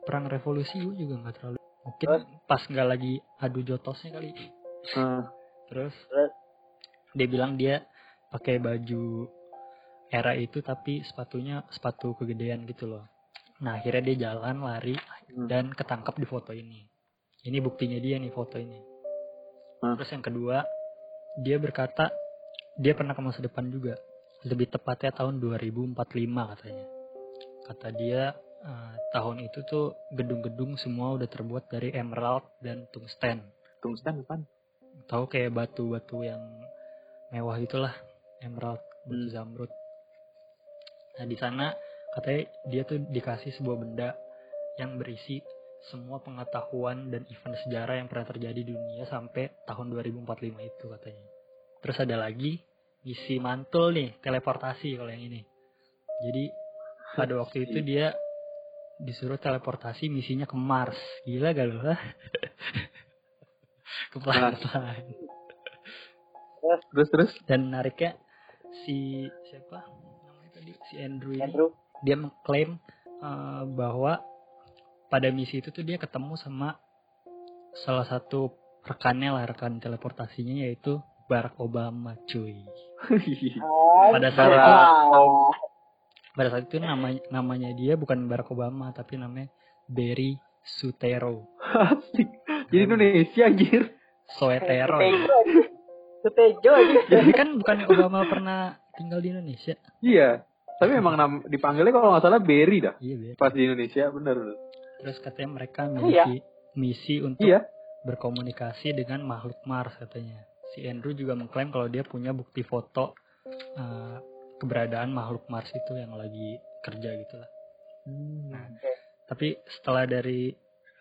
perang revolusi gue juga nggak terlalu mungkin Terus? pas nggak lagi adu jotosnya kali Eh, terus Terus? dia bilang dia pakai baju era itu tapi sepatunya sepatu kegedean gitu loh nah akhirnya dia jalan lari Hmm. dan ketangkap di foto ini ini buktinya dia nih foto ini Hmm. terus yang kedua dia berkata dia pernah ke masa depan juga lebih tepatnya tahun 2045 katanya kata dia eh, tahun itu tuh gedung-gedung semua udah terbuat dari emerald dan tungsten Tungsten kan? tahu kayak batu-batu yang mewah itulah emerald batu Hmm. zamrud nah di sana katanya dia tuh dikasih sebuah benda yang berisi semua pengetahuan dan event sejarah yang pernah terjadi di dunia sampai tahun 2045 itu katanya. Terus ada lagi misi mantul nih teleportasi kalau yang ini. Jadi pada waktu itu dia disuruh teleportasi misinya ke Mars. Gila gak lu *laughs* ke planet lain. Terus terus. dan menariknya si siapa? Namanya tadi? Si Andrew ini Andrew. dia mengklaim eh, bahwa pada misi itu tuh dia ketemu sama salah satu rekannya lah rekan teleportasinya yaitu Barack Obama cuy Pada saat itu- pada saat itu namanya namanya dia bukan Barack Obama tapi namanya Barry Sutero. Jadi Indonesia anjir. Soetero Sutejo aja. Sutejo aja. jadi kan bukan Obama pernah tinggal di Indonesia Iya. Tapi emang nam, dipanggilnya kalau nggak salah Berry dah. iya Barry. Pas di Indonesia bener. Terus katanya mereka Oh, iya? memiliki misi untuk Iya. berkomunikasi dengan makhluk Mars katanya. Si Andrew juga mengklaim kalau dia punya bukti foto eh, keberadaan makhluk Mars itu yang lagi kerja gitu lah. Nah, tapi setelah dari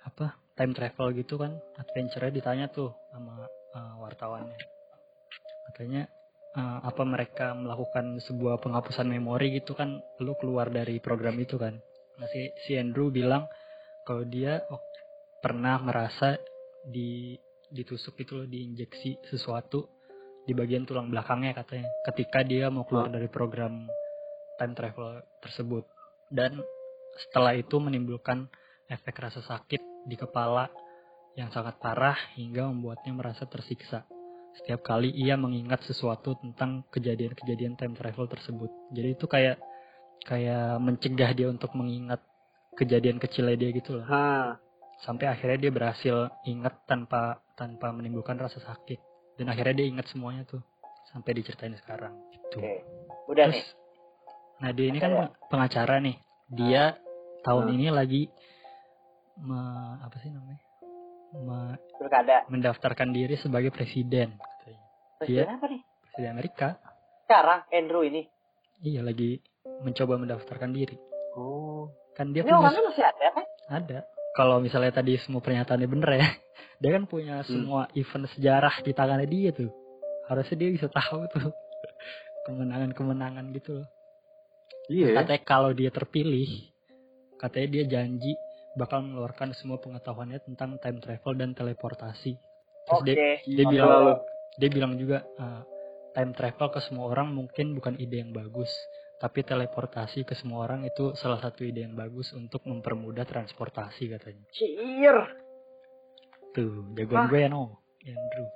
apa time travel gitu kan, adventure-nya ditanya tuh sama eh, wartawannya. Katanya eh, apa mereka melakukan sebuah penghapusan memori gitu kan lu keluar dari program itu kan nah si, si Andrew bilang kalau dia oh, pernah merasa di ditusuk itu loh diinjeksi sesuatu di bagian tulang belakangnya katanya ketika dia mau keluar dari program time travel tersebut. Dan setelah itu menimbulkan efek rasa sakit di kepala yang sangat parah hingga membuatnya merasa tersiksa. Setiap kali ia mengingat sesuatu tentang kejadian-kejadian time travel tersebut. Jadi itu kayak kayak mencegah dia untuk mengingat kejadian kecilnya dia gitu loh. Ha. Sampai akhirnya dia berhasil ingat tanpa tanpa menimbulkan rasa sakit. Dan akhirnya dia ingat semuanya tuh sampai diceritain sekarang. Gitu. Oke. Udah nih. Terus, nah dia ini kan pengacara nih. Dia tahun Hmm. ini lagi me- apa sih namanya? Me- mendaftarkan diri sebagai presiden katanya. Presiden apa nih? Presiden Amerika. Sekarang Andrew ini. Iya lagi mencoba mendaftarkan diri. Oh. Kan dia Ini punya orangnya masih ada kan? ada. Kalau misalnya tadi semua pernyataannya bener ya, *laughs* dia kan punya Hmm. semua event sejarah di tangannya dia tuh. Harusnya dia bisa tahu tuh *laughs* kemenangan-kemenangan gitu loh. Iya ya. Katanya kalau dia terpilih, katanya dia janji bakal mengeluarkan semua pengetahuannya tentang time travel dan teleportasi. Terus Oke. dia, dia Oke, bilang lalu. dia bilang juga eh, time travel ke semua orang mungkin bukan ide yang bagus, tapi teleportasi ke semua orang itu salah satu ide yang bagus untuk mempermudah transportasi katanya. Cier. Tuh, jagoan gue ya no, Andrew.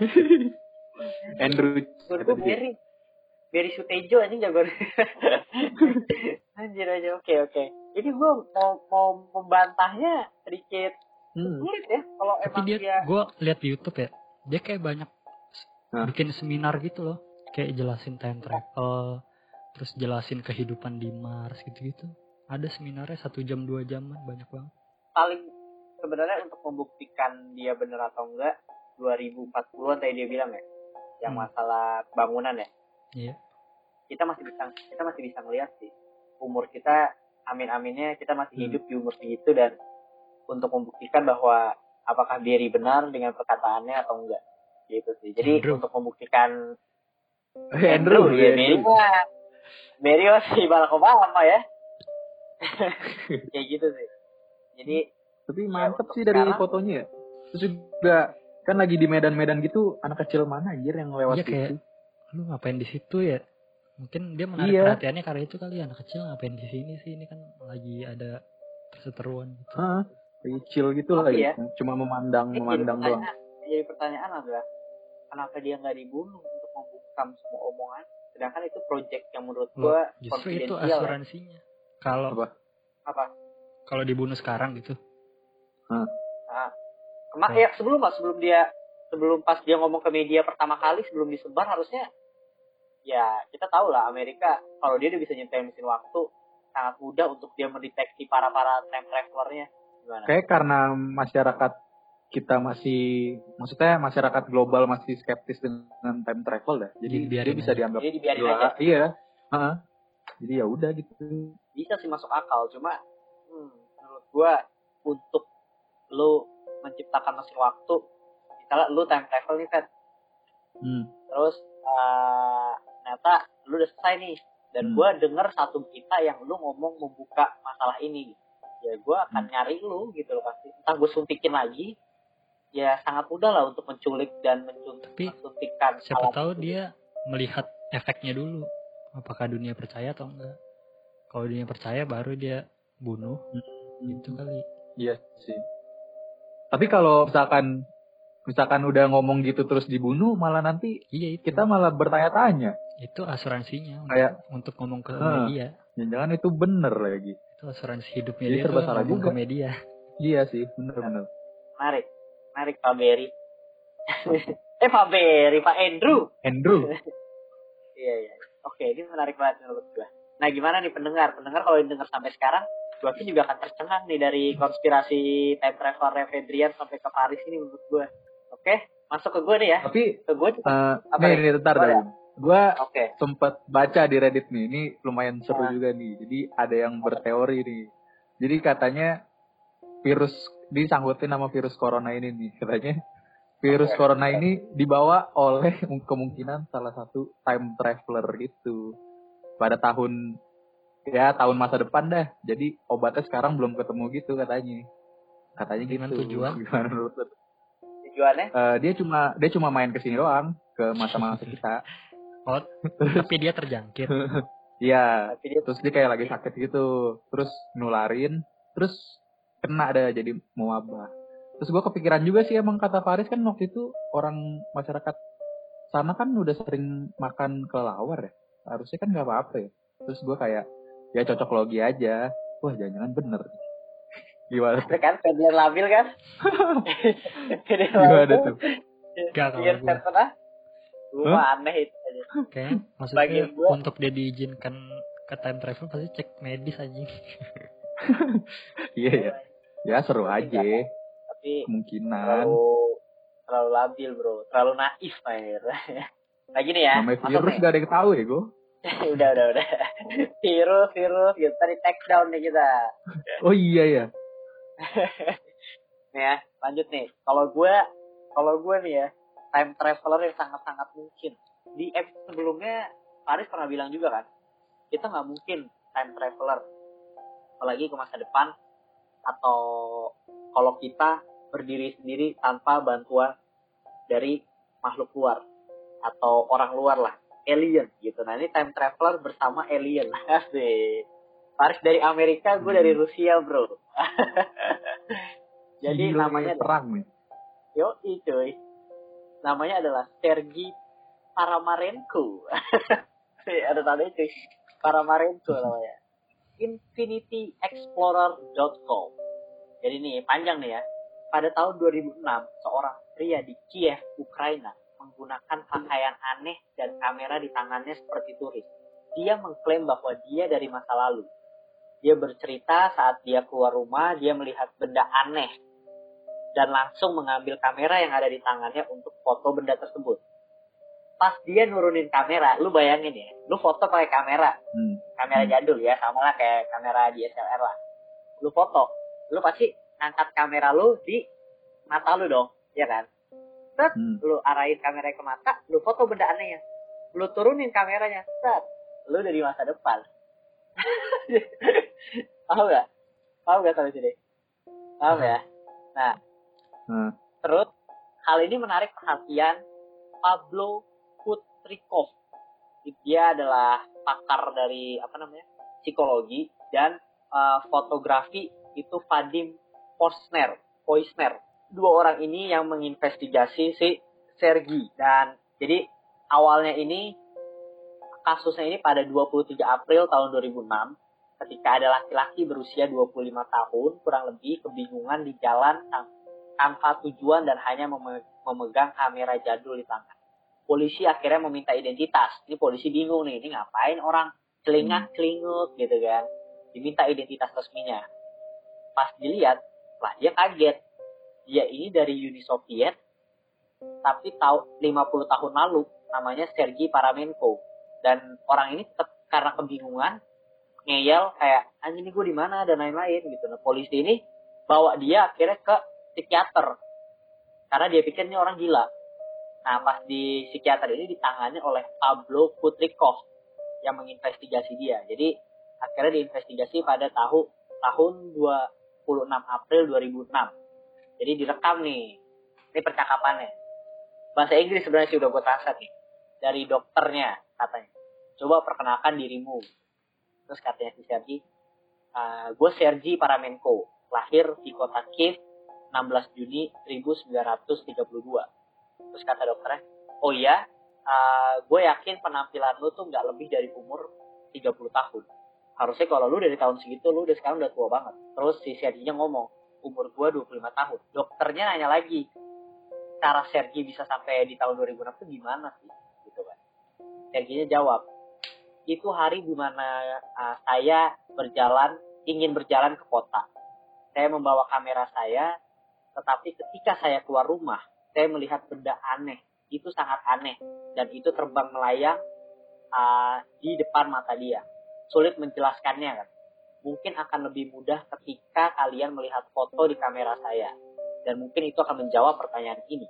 *laughs* Andrew. Gue. Berry. Berry Sutejo anjing jagoan. *laughs* Anjir aja. Oke oke. Ini gue mau mau membantahnya sedikit Hmm. sulit ya kalau Tapi emang dia, dia, gue lihat di YouTube ya, dia kayak banyak Hah? bikin seminar gitu loh, kayak jelasin time travel, terus jelasin kehidupan di Mars gitu-gitu. Ada seminarnya satu jam dua jaman banyak banget. paling sebenarnya untuk membuktikan dia bener atau enggak 2040-an tadi dia bilang ya yang Hmm. masalah bangunan ya Iya. kita masih bisa kita masih bisa ngeliat sih umur kita amin-aminnya kita masih Hmm. hidup di umur segitu dan untuk membuktikan bahwa apakah Berry benar dengan perkataannya atau enggak gitu sih jadi Andrew. untuk membuktikan Eh, Andrew, ya ya, Berry Berry masih *laughs* Barack Obama ya *laughs* kayak gitu sih jadi Tapi Ya, mantep untuk sih dari sekarang- fotonya ya. Terus juga kan lagi di medan-medan gitu anak kecil mana anjir yang lewat Iya, kayak- situ. Lu ngapain di situ ya? Mungkin dia menarik Iya. perhatiannya karena itu kali ya, anak kecil ngapain di sini sih? Ini kan lagi ada perseteruan gitu. Hah, lagi chill gitu Tapi lagi. ya. Cuma memandang jadi memandang doang. pertanyaan, jadi pertanyaan adalah kenapa dia nggak dibunuh untuk membungkam semua omongan sedangkan itu project yang menurut gua Justru itu konfidensial ya. asuransinya. Kalau Apa? apa kalau dibunuh sekarang gitu, Kema Oh. ya sebelum mas sebelum dia sebelum pas dia ngomong ke media pertama kali sebelum disebar harusnya ya kita tahu lah Amerika kalau dia udah bisa nyetel mesin waktu sangat mudah untuk dia mendeteksi para para time travelernya gimana Kayak karena masyarakat kita masih maksudnya masyarakat global masih skeptis dengan time travel dah. Jadi Dibiarin dia bisa aja. dianggap jadi dibiarin gila. aja Iya. Heeh. Jadi ya udah gitu. bisa sih masuk akal cuma hmm, menurut gua untuk lu menciptakan mesin waktu misalnya lu time travel nih Fed Hmm. terus eh ternyata lu udah selesai nih dan Hmm. gua denger satu berita yang lu ngomong membuka masalah ini ya gua akan nyari lu gitu loh pasti entah gue suntikin lagi ya sangat mudah lah untuk menculik dan mensuntikkan siapa alat tahu itu. dia melihat efeknya dulu. Apakah dunia percaya atau enggak? Kalau dunia percaya baru dia bunuh, gitu kali. Iya sih. Tapi kalau misalkan misalkan udah ngomong gitu terus dibunuh malah nanti Iya itu. kita malah bertanya-tanya. itu asuransinya untuk, Kayak- untuk ngomong ke Hah. media. Jangan-jangan itu bener lagi. Itu asuransi hidupnya Jadi dia ngomong juga. ke media. Iya sih, bener-bener. menarik menarik Pak Berry. *laughs* Eh Pak Berry Pak Andrew. Andrew, *laughs* iya iya. Oke ini menarik banget menurut gua. Nah gimana nih pendengar? Pendengar kalau dengar sampai sekarang gua sih juga akan tercengang nih dari konspirasi time travel Fedrian sampai ke Paris ini menurut gua. Oke masuk ke gua nih ya. Tapi ke gua eh Apa nih, bentar Boleh. dah. Gua oke. sempat baca di Reddit nih, ini lumayan seru Ah. juga nih. Jadi ada yang berteori nih. Jadi katanya virus disangkutin sama virus corona ini nih. Katanya. *laughs* Virus corona ini dibawa oleh *laughs* kemungkinan salah satu time traveler gitu. Pada tahun ya tahun masa depan dah. Jadi obatnya sekarang belum ketemu gitu katanya. Katanya Dengan gitu tujuan? *laughs* gimana menurut? Tujuannya? Eh, dia cuma dia cuma main ke sini doang ke masa-masa kita. Oh, tapi dia terjangkit. iya. Terus dia kayak lagi sakit gitu. Terus nularin. Terus kena ada jadi mewabah terus gue kepikiran juga sih emang kata Faris kan waktu itu orang masyarakat sana kan udah sering makan kelelawar ya harusnya kan nggak apa-apa ya terus gue kayak ya cocok logi aja wah jangan-jangan bener *laughs* gimana Itu kan Ferdinand Labil kan? *laughs* Gimana Labil. tuh Gak Iya, gue. kan? Gue aneh itu aja. Kayaknya maksudnya Bagi gua- untuk dia diizinkan ke time travel pasti cek medis aja. *laughs* iya ya ya seru aja Tapi kemungkinan terlalu terlalu labil bro, terlalu naif air. Nah gini ya, namanya virus gak ada yang tahu ya gue *laughs* udah udah udah. *laughs* virus virus gitu tadi take down nih kita. oh iya ya *laughs* Nih ya, lanjut nih. Kalau gue, kalau gue nih ya, time traveler yang sangat-sangat mungkin. Di episode sebelumnya, Faris pernah bilang juga kan, kita nggak mungkin time traveler, apalagi ke masa depan, atau kalau kita berdiri sendiri tanpa bantuan dari makhluk luar atau orang luar lah, alien gitu. Nah ini time traveler bersama alien, *laughs* asik. Faris dari Amerika, gue dari Hmm. Rusia bro. *laughs* Jadi Gila, namanya perang nih Yo, cuy. Namanya adalah Sergi Paramarenko. *laughs* Ada tandanya cuy. Paramarenko namanya. infinityexplorer.com. Jadi nih, panjang nih ya. Pada tahun 2006, seorang pria di Kiev, Ukraina, menggunakan pakaian aneh dan kamera di tangannya seperti turis. Dia mengklaim bahwa dia dari masa lalu. Dia bercerita saat dia keluar rumah, dia melihat benda aneh dan langsung mengambil kamera yang ada di tangannya untuk foto benda tersebut. Pas dia nurunin kamera, lu bayangin ya, lu foto pakai kamera, hmm. kamera Hmm. jadul ya, sama lah kayak kamera DSLR lah. Lu foto, lu pasti angkat kamera lu di mata lu dong, ya kan? Set, Hmm. lu arahin kamera ke mata, lu foto benda anehnya. Lu turunin kameranya, set, lu dari masa depan. *laughs* Paham gak? Paham gak sampai sini? Paham ya? Nah, Nah, Terus hal ini menarik perhatian Pablo Kutrikov. Dia adalah pakar dari apa namanya psikologi dan eh, fotografi itu Vadim Posner, Poisner. Dua orang ini yang menginvestigasi si Sergi dan jadi awalnya ini kasusnya ini pada 23 April tahun 2006 ketika ada laki-laki berusia 25 tahun kurang lebih kebingungan di jalan tanpa tujuan dan hanya meme- memegang kamera jadul di tangan. Polisi akhirnya meminta identitas. Ini polisi bingung nih, ini ngapain orang celingak celinguk gitu kan. Diminta identitas resminya. Pas dilihat, lah dia kaget. Dia ini dari Uni Soviet, tapi tahu 50 tahun lalu namanya Sergei Paramenko. Dan orang ini tetap karena kebingungan ngeyel kayak anjing ini gue di mana dan lain-lain gitu. Nah polisi ini bawa dia akhirnya ke psikiater karena dia pikir ini orang gila. Nah pas di psikiater ini ditangani oleh Pablo Kutrikov yang menginvestigasi dia. Jadi akhirnya diinvestigasi pada tahun tahun 26 April 2006. Jadi direkam nih. Ini percakapannya. Bahasa Inggris sebenarnya sih udah gue translate nih. Dari dokternya katanya. Coba perkenalkan dirimu. Terus katanya si Sergi, gue Sergi Paramenko. Lahir di kota Kiev 16 Juni 1932. Terus kata dokternya, oh iya, gue yakin penampilan lu tuh nggak lebih dari umur 30 tahun. Harusnya kalau lu dari tahun segitu, lu udah sekarang udah tua banget. Terus si Serginya ngomong, umur gue 25 tahun. Dokternya nanya lagi, cara Sergi bisa sampai di tahun 2006 tuh gimana sih? Gitu kan. Serginya jawab, itu hari di mana uh, saya berjalan, ingin berjalan ke kota. Saya membawa kamera saya, tetapi ketika saya keluar rumah, saya melihat benda aneh. Itu sangat aneh. Dan itu terbang melayang uh, di depan mata dia. Sulit menjelaskannya kan. Mungkin akan lebih mudah ketika kalian melihat foto di kamera saya. Dan mungkin itu akan menjawab pertanyaan ini.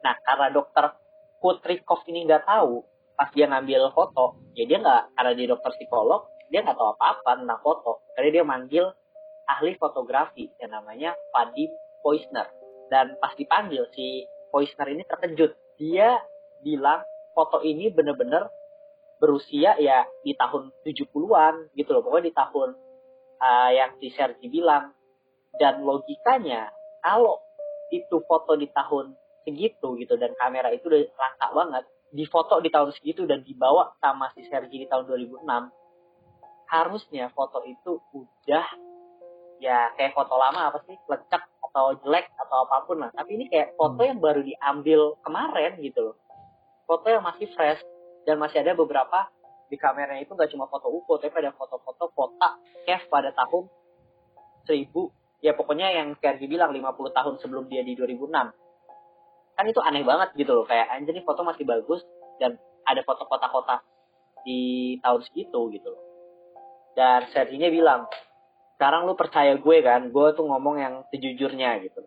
Nah, karena dokter Putrikov ini nggak tahu pas dia ngambil foto, ya dia nggak karena dia dokter psikolog, dia nggak tahu apa-apa tentang foto. Karena dia manggil ahli fotografi yang namanya Paddy Poisner. Dan pas dipanggil si Poisner ini terkejut. Dia bilang foto ini bener-bener berusia ya di tahun 70-an gitu loh. Pokoknya di tahun uh, yang si Sergi bilang. Dan logikanya kalau itu foto di tahun segitu gitu dan kamera itu udah langka banget di foto di tahun segitu dan dibawa sama si Sergi di tahun 2006 harusnya foto itu udah ya kayak foto lama apa sih lecek atau jelek atau apa pun lah. Tapi ini kayak foto yang baru diambil kemarin gitu loh. Foto yang masih fresh dan masih ada beberapa di kameranya itu nggak cuma foto UFO tapi ada foto-foto kotak Kev pada tahun 1000 ya pokoknya yang Sergi bilang 50 tahun sebelum dia di 2006 kan itu aneh banget gitu loh. Kayak anjir nih foto masih bagus dan ada foto kotak-kotak di tahun segitu gitu loh. Dan Serginya bilang sekarang lu percaya gue kan gue tuh ngomong yang sejujurnya gitu.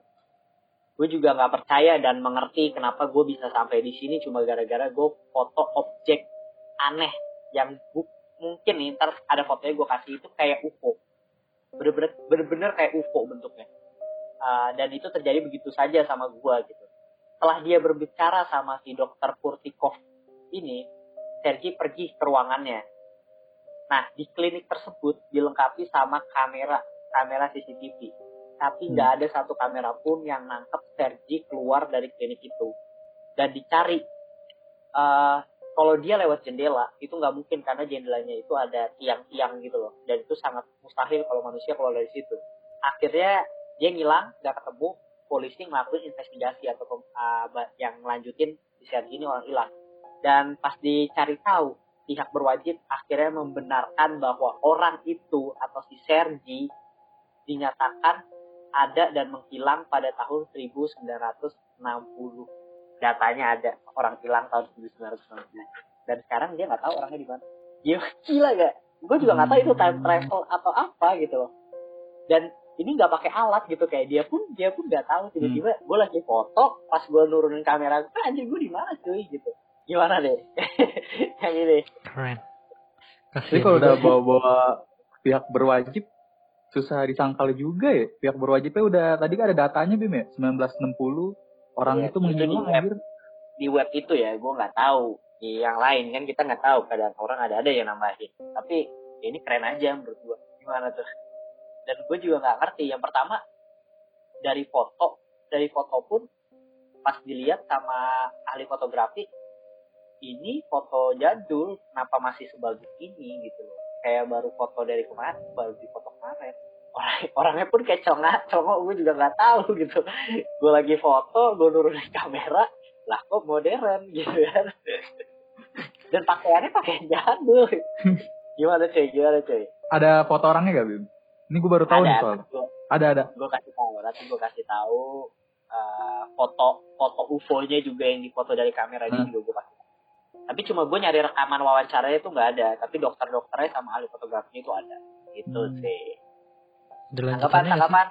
Gue juga nggak percaya dan mengerti kenapa gue bisa sampai di sini cuma gara-gara gue foto objek aneh yang bu mungkin nih ntar ada fotonya gue kasih itu kayak UFO bener-bener kayak UFO bentuknya. Uh, dan itu terjadi begitu saja sama gue gitu. Setelah dia berbicara sama si dokter Kurtikov ini Sergi pergi ke ruangannya nah di klinik tersebut dilengkapi sama kamera kamera CCTV tapi nggak ada satu kamera pun yang nangkep Sergi keluar dari klinik itu. Dan dicari. Uh, kalau dia lewat jendela itu nggak mungkin karena jendelanya itu ada tiang-tiang gitu loh. Dan itu sangat mustahil kalau manusia keluar dari situ. Akhirnya dia ngilang nggak ketemu polisi ngelakuin investigasi atau uh, yang melanjutin di Sergi ini orang hilang. Dan pas dicari tahu pihak berwajib akhirnya membenarkan bahwa orang itu atau si Sergi dinyatakan ada dan menghilang pada tahun 1960 datanya ada orang hilang tahun 1990 dan sekarang dia nggak tahu orangnya di mana. Gila gila gak gue juga nggak tahu itu time travel atau apa gitu loh. Dan ini nggak pakai alat gitu kayak dia pun dia pun nggak tahu. Tiba-tiba hmm. gue lagi foto pas gue nurunin kamera gue anjir gue di mana cuy? gitu gimana deh? *laughs* Yang ini. Keren. Jadi kalau udah bawa-bawa pihak berwajib susah disangkal juga ya. Pihak berwajibnya udah tadi kan ada datanya bim ya? 1960 orang Iya, itu itu menghilang di web. di web itu ya gue nggak tahu. Di yang lain kan kita nggak tahu kadang orang ada ada yang nambahin. Tapi ya ini keren aja menurut gue gimana tuh? Dan gue juga nggak ngerti. Yang pertama dari foto dari foto pun pas dilihat sama ahli fotografi ini foto jadul kenapa masih sebagus ini gitu loh kayak baru foto dari kemarin baru di foto kemarin orang orangnya pun kayak congak congok gue juga nggak tahu gitu gue lagi foto gue nurunin kamera lah kok modern gitu kan dan pakaiannya pakaian jadul gimana cuy gimana cuy Ada foto orangnya gak bim? Ini gue baru tahu nih ada soal. gue Ada ada. gue kasih tahu nanti gue kasih tahu eh, foto foto UFO-nya juga yang difoto dari kamera ini Hmm. juga gue kasih tahu. Tapi cuma gue nyari rekaman wawancaranya itu nggak ada tapi dokter-dokternya sama ahli fotografinya itu ada gitu Hmm. sih Ada tanggapan lanjutannya sih? tanggapan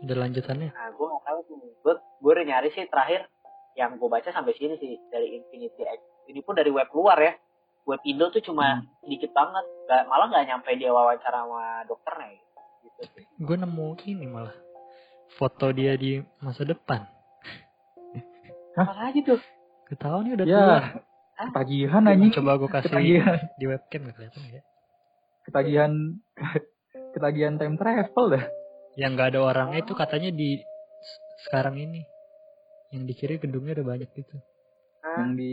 Ada lanjutannya. Nah, gue nggak tahu tuh. Gue gue udah nyari sih terakhir yang gue baca sampai sini sih dari Infinity X. Ini pun dari web luar ya. Web Indo tuh cuma dikit banget. Gak, malah nggak nyampe dia wawancara sama dokternya gitu. sih. Gue nemu ini malah foto dia di masa depan. Apa aja tuh? Ketahuan nih udah Ya, tua. Ketagihan anjing. Coba gue kasih Ketagihan, di webcam nggak kelihatan ya? ketagihan, *laughs* ketagihan time travel dah. Yang nggak ada orangnya itu katanya di sekarang ini. Yang di kiri gedungnya udah banyak gitu. Hah? Yang di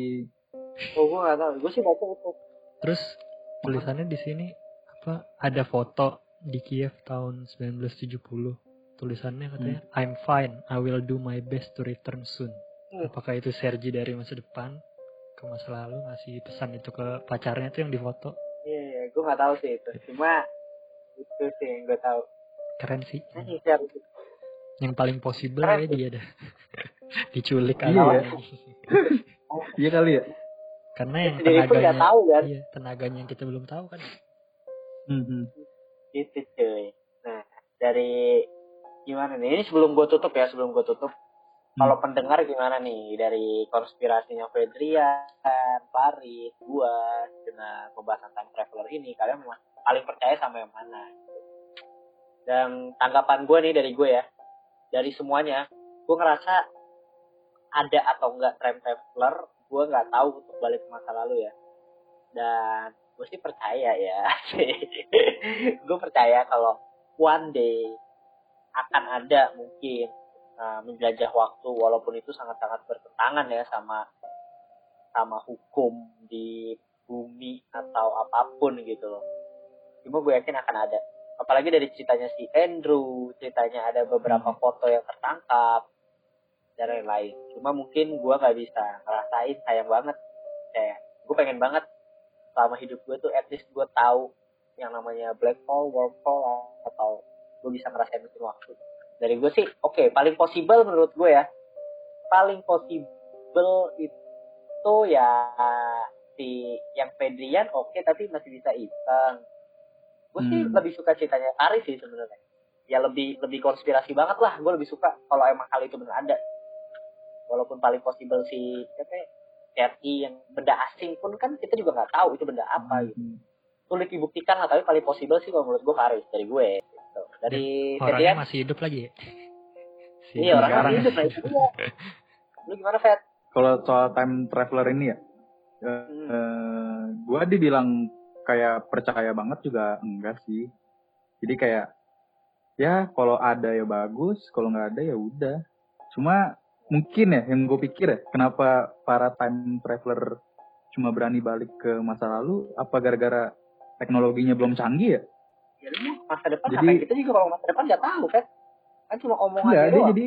Oh, gue nggak tahu. Gue sih baca itu. Terus tulisannya di sini apa? Ada foto di Kiev tahun 1970. Tulisannya katanya I'm fine. I will do my best to return soon. Hmm. Apakah itu Sergi dari masa depan ke masa lalu ngasih pesan itu ke pacarnya tuh yang difoto? Iya, iya. Gue nggak tahu sih itu. Cuma itu sih yang gue tahu. Keren sih. Itu. Yang paling possible Keren ya dia dah. *laughs* Diculik Iya, aja. ya. *laughs* Iya kali ya. Karena yang tenaganya tahu kan. iya, tenaganya yang kita belum tahu kan. Hmm, hmm. Gitu cuy. Nah, dari gimana nih? Ini sebelum gue tutup ya, sebelum gue tutup. Kalau pendengar gimana nih dari konspirasinya Fedrian, Farid, gua dengan pembahasan time traveler ini kalian paling percaya sama yang mana? Dan tanggapan gue nih dari gue ya, dari semuanya, gue ngerasa ada atau enggak time traveler, gue nggak tahu untuk balik ke masa lalu ya. Dan gue sih percaya ya, *laughs* gue percaya kalau one day akan ada mungkin uh, menjelajah waktu walaupun itu sangat-sangat bertentangan ya sama sama hukum di bumi atau apa pun gitu loh. Cuma gue yakin akan ada. Apalagi dari ceritanya si Andrew, ceritanya ada beberapa Hmm. foto yang tertangkap dan lain-lain. Cuma mungkin gue nggak bisa ngerasain sayang banget. Kayak gue pengen banget selama hidup gue tuh at least gue tahu yang namanya black hole, wormhole atau gue bisa ngerasain mesin waktu dari gue sih oke paling possible menurut gue ya paling possible itu ya si yang Pedrian oke tapi masih bisa iseng gue sih Hmm. lebih suka ceritanya Ari sih sebenarnya ya lebih lebih konspirasi banget lah gue lebih suka kalau emang hal itu benar ada walaupun paling possible si siapa ya, yang benda asing pun kan kita juga nggak tahu itu benda apa gitu Hmm. sulit dibuktikan lah tapi paling possible sih kalau menurut gue Faris dari gue. Dari Orangnya Fedian masih hidup lagi ya? Si iya orang sekarang. masih hidup dia. lu gimana Fed Kalau soal time traveler ini ya, eh, Hmm. eh, gua dibilang kayak percaya banget juga enggak sih. Jadi kayak ya kalau ada ya bagus, kalau nggak ada ya udah. Cuma mungkin ya yang gue pikir ya, kenapa para time traveler cuma berani balik ke masa lalu? Apa gara-gara teknologinya belum canggih ya? Ya lu masa depan Jadi- apa kita juga kalau masa depan nggak tahu Fed kan cuma omongan Enggak, aja dia jadi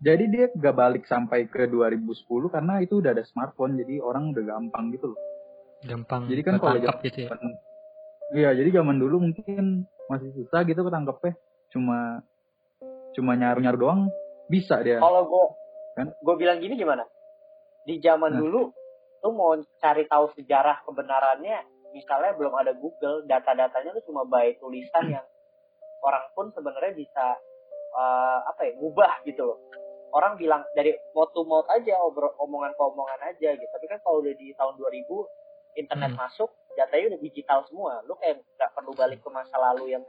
jadi dia gak balik sampai ke 2010 karena itu udah ada smartphone jadi orang udah gampang gitu loh. gampang Jadi kan kalau ketangkap gitu ya. Iya, jadi zaman dulu mungkin masih susah gitu ketangkepnya. Cuma cuma nyaru-nyaru doang bisa dia. kalau gue Kan? gue bilang gini gimana di zaman Nah. dulu lu mau cari tahu sejarah kebenarannya misalnya belum ada Google data-datanya lu cuma by tulisan yang orang pun sebenarnya bisa eh, apa ya ngubah gitu loh orang bilang dari mouth to mouth aja obrol omongan ke omongan aja gitu tapi kan kalau udah di tahun 2000 internet Hmm. masuk datanya udah digital semua lu kayak nggak perlu balik ke masa lalu yang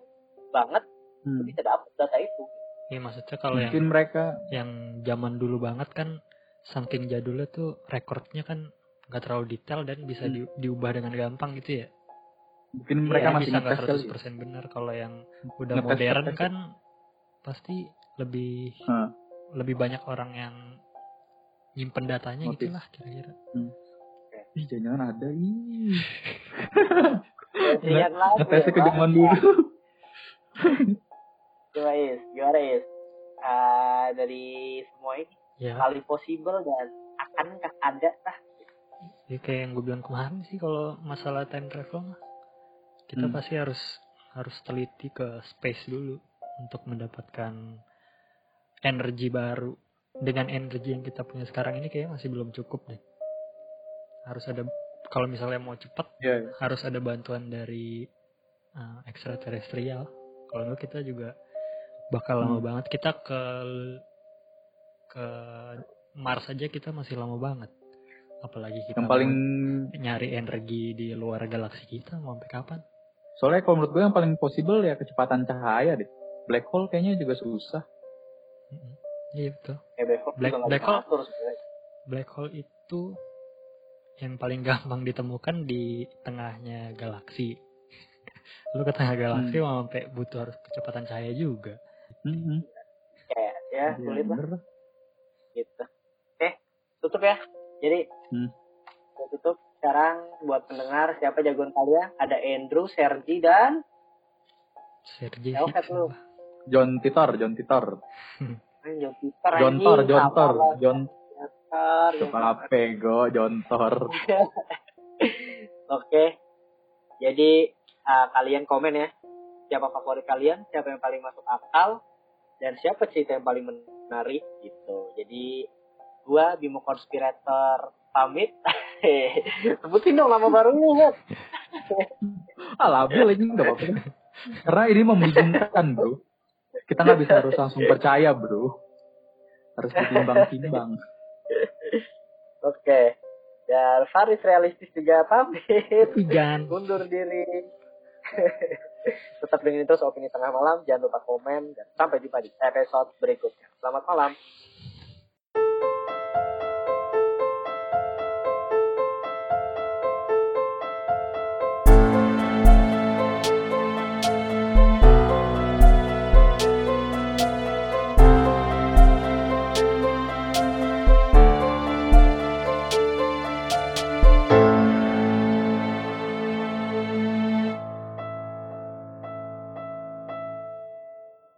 banget lu Hmm. bisa dapet data itu Iya maksudnya kalau yang Mungkin mereka yang zaman dulu banget kan saking jadulnya tuh rekornya kan nggak terlalu detail dan bisa Hmm. di- diubah dengan gampang gitu ya. mungkin Iya, mereka Jadi masih bisa nggak ngetes kali. 100% benar kalau yang udah Ngetes- modern ngetes. kan pasti lebih Hmm. lebih banyak orang yang nyimpen datanya Motif. gitu lah kira-kira. Ih, jangan ada ih. *laughs* Lihat lagi Ngetesnya ke ya, zaman dulu. *laughs* Gimana Is? Gimana Is? Ah, dari semua ini Ya, paling possible dan akankah ada lah ya kayak yang gue bilang kemarin sih kalau masalah time travel mah kita Hmm. pasti harus harus teliti ke space dulu untuk mendapatkan energi baru dengan energi yang kita punya sekarang ini kayak masih belum cukup deh harus ada kalau misalnya mau cepat Iya. harus ada bantuan dari uh, ekstraterestrial kalau enggak kita juga bakal lama Hmm. banget kita ke ke Mars aja kita masih lama banget apalagi kita Yang paling nyari energi di luar galaksi kita mau sampai kapan soalnya kalau menurut gue yang paling possible ya kecepatan cahaya deh. Black hole kayaknya juga susah. Mm-mm. iya betul kayak black hole Black- black hole- atur black hole itu yang paling *laughs* gampang ditemukan di tengahnya galaksi *laughs* lu ke tengah galaksi Hmm. mau sampai butuh harus kecepatan cahaya juga Mhm. kayak ya Iya, sulit lah gitu oke tutup ya jadi Hmm. tutup sekarang buat pendengar siapa jagoan kalian ada Andrew Sergi dan Sergei Ya, lu. John Titor, John Titor. *laughs* John Peter Jontor, anjing, Jontor, apa-apa. John Jontor, Suka pego, Jontor. *laughs* Oke. Jadi uh, kalian komen ya. Siapa favorit kalian? Siapa yang paling masuk akal? Dan siapa cerita yang paling menarik gitu. Jadi gua Bimo Conspirator pamit. *laughs* Sebutin dong nama barunya, kan? Ah, labil ini nggak apa-apa. Karena ini membingungkan, bro. Kita nggak bisa harus langsung percaya, bro. harus ditimbang-timbang. Oke. Dan Faris realistis juga pamit. Jangan. Undur diri. Tetap dengerin terus opini tengah malam. Jangan lupa komen. Dan sampai jumpa di episode berikutnya. Selamat malam.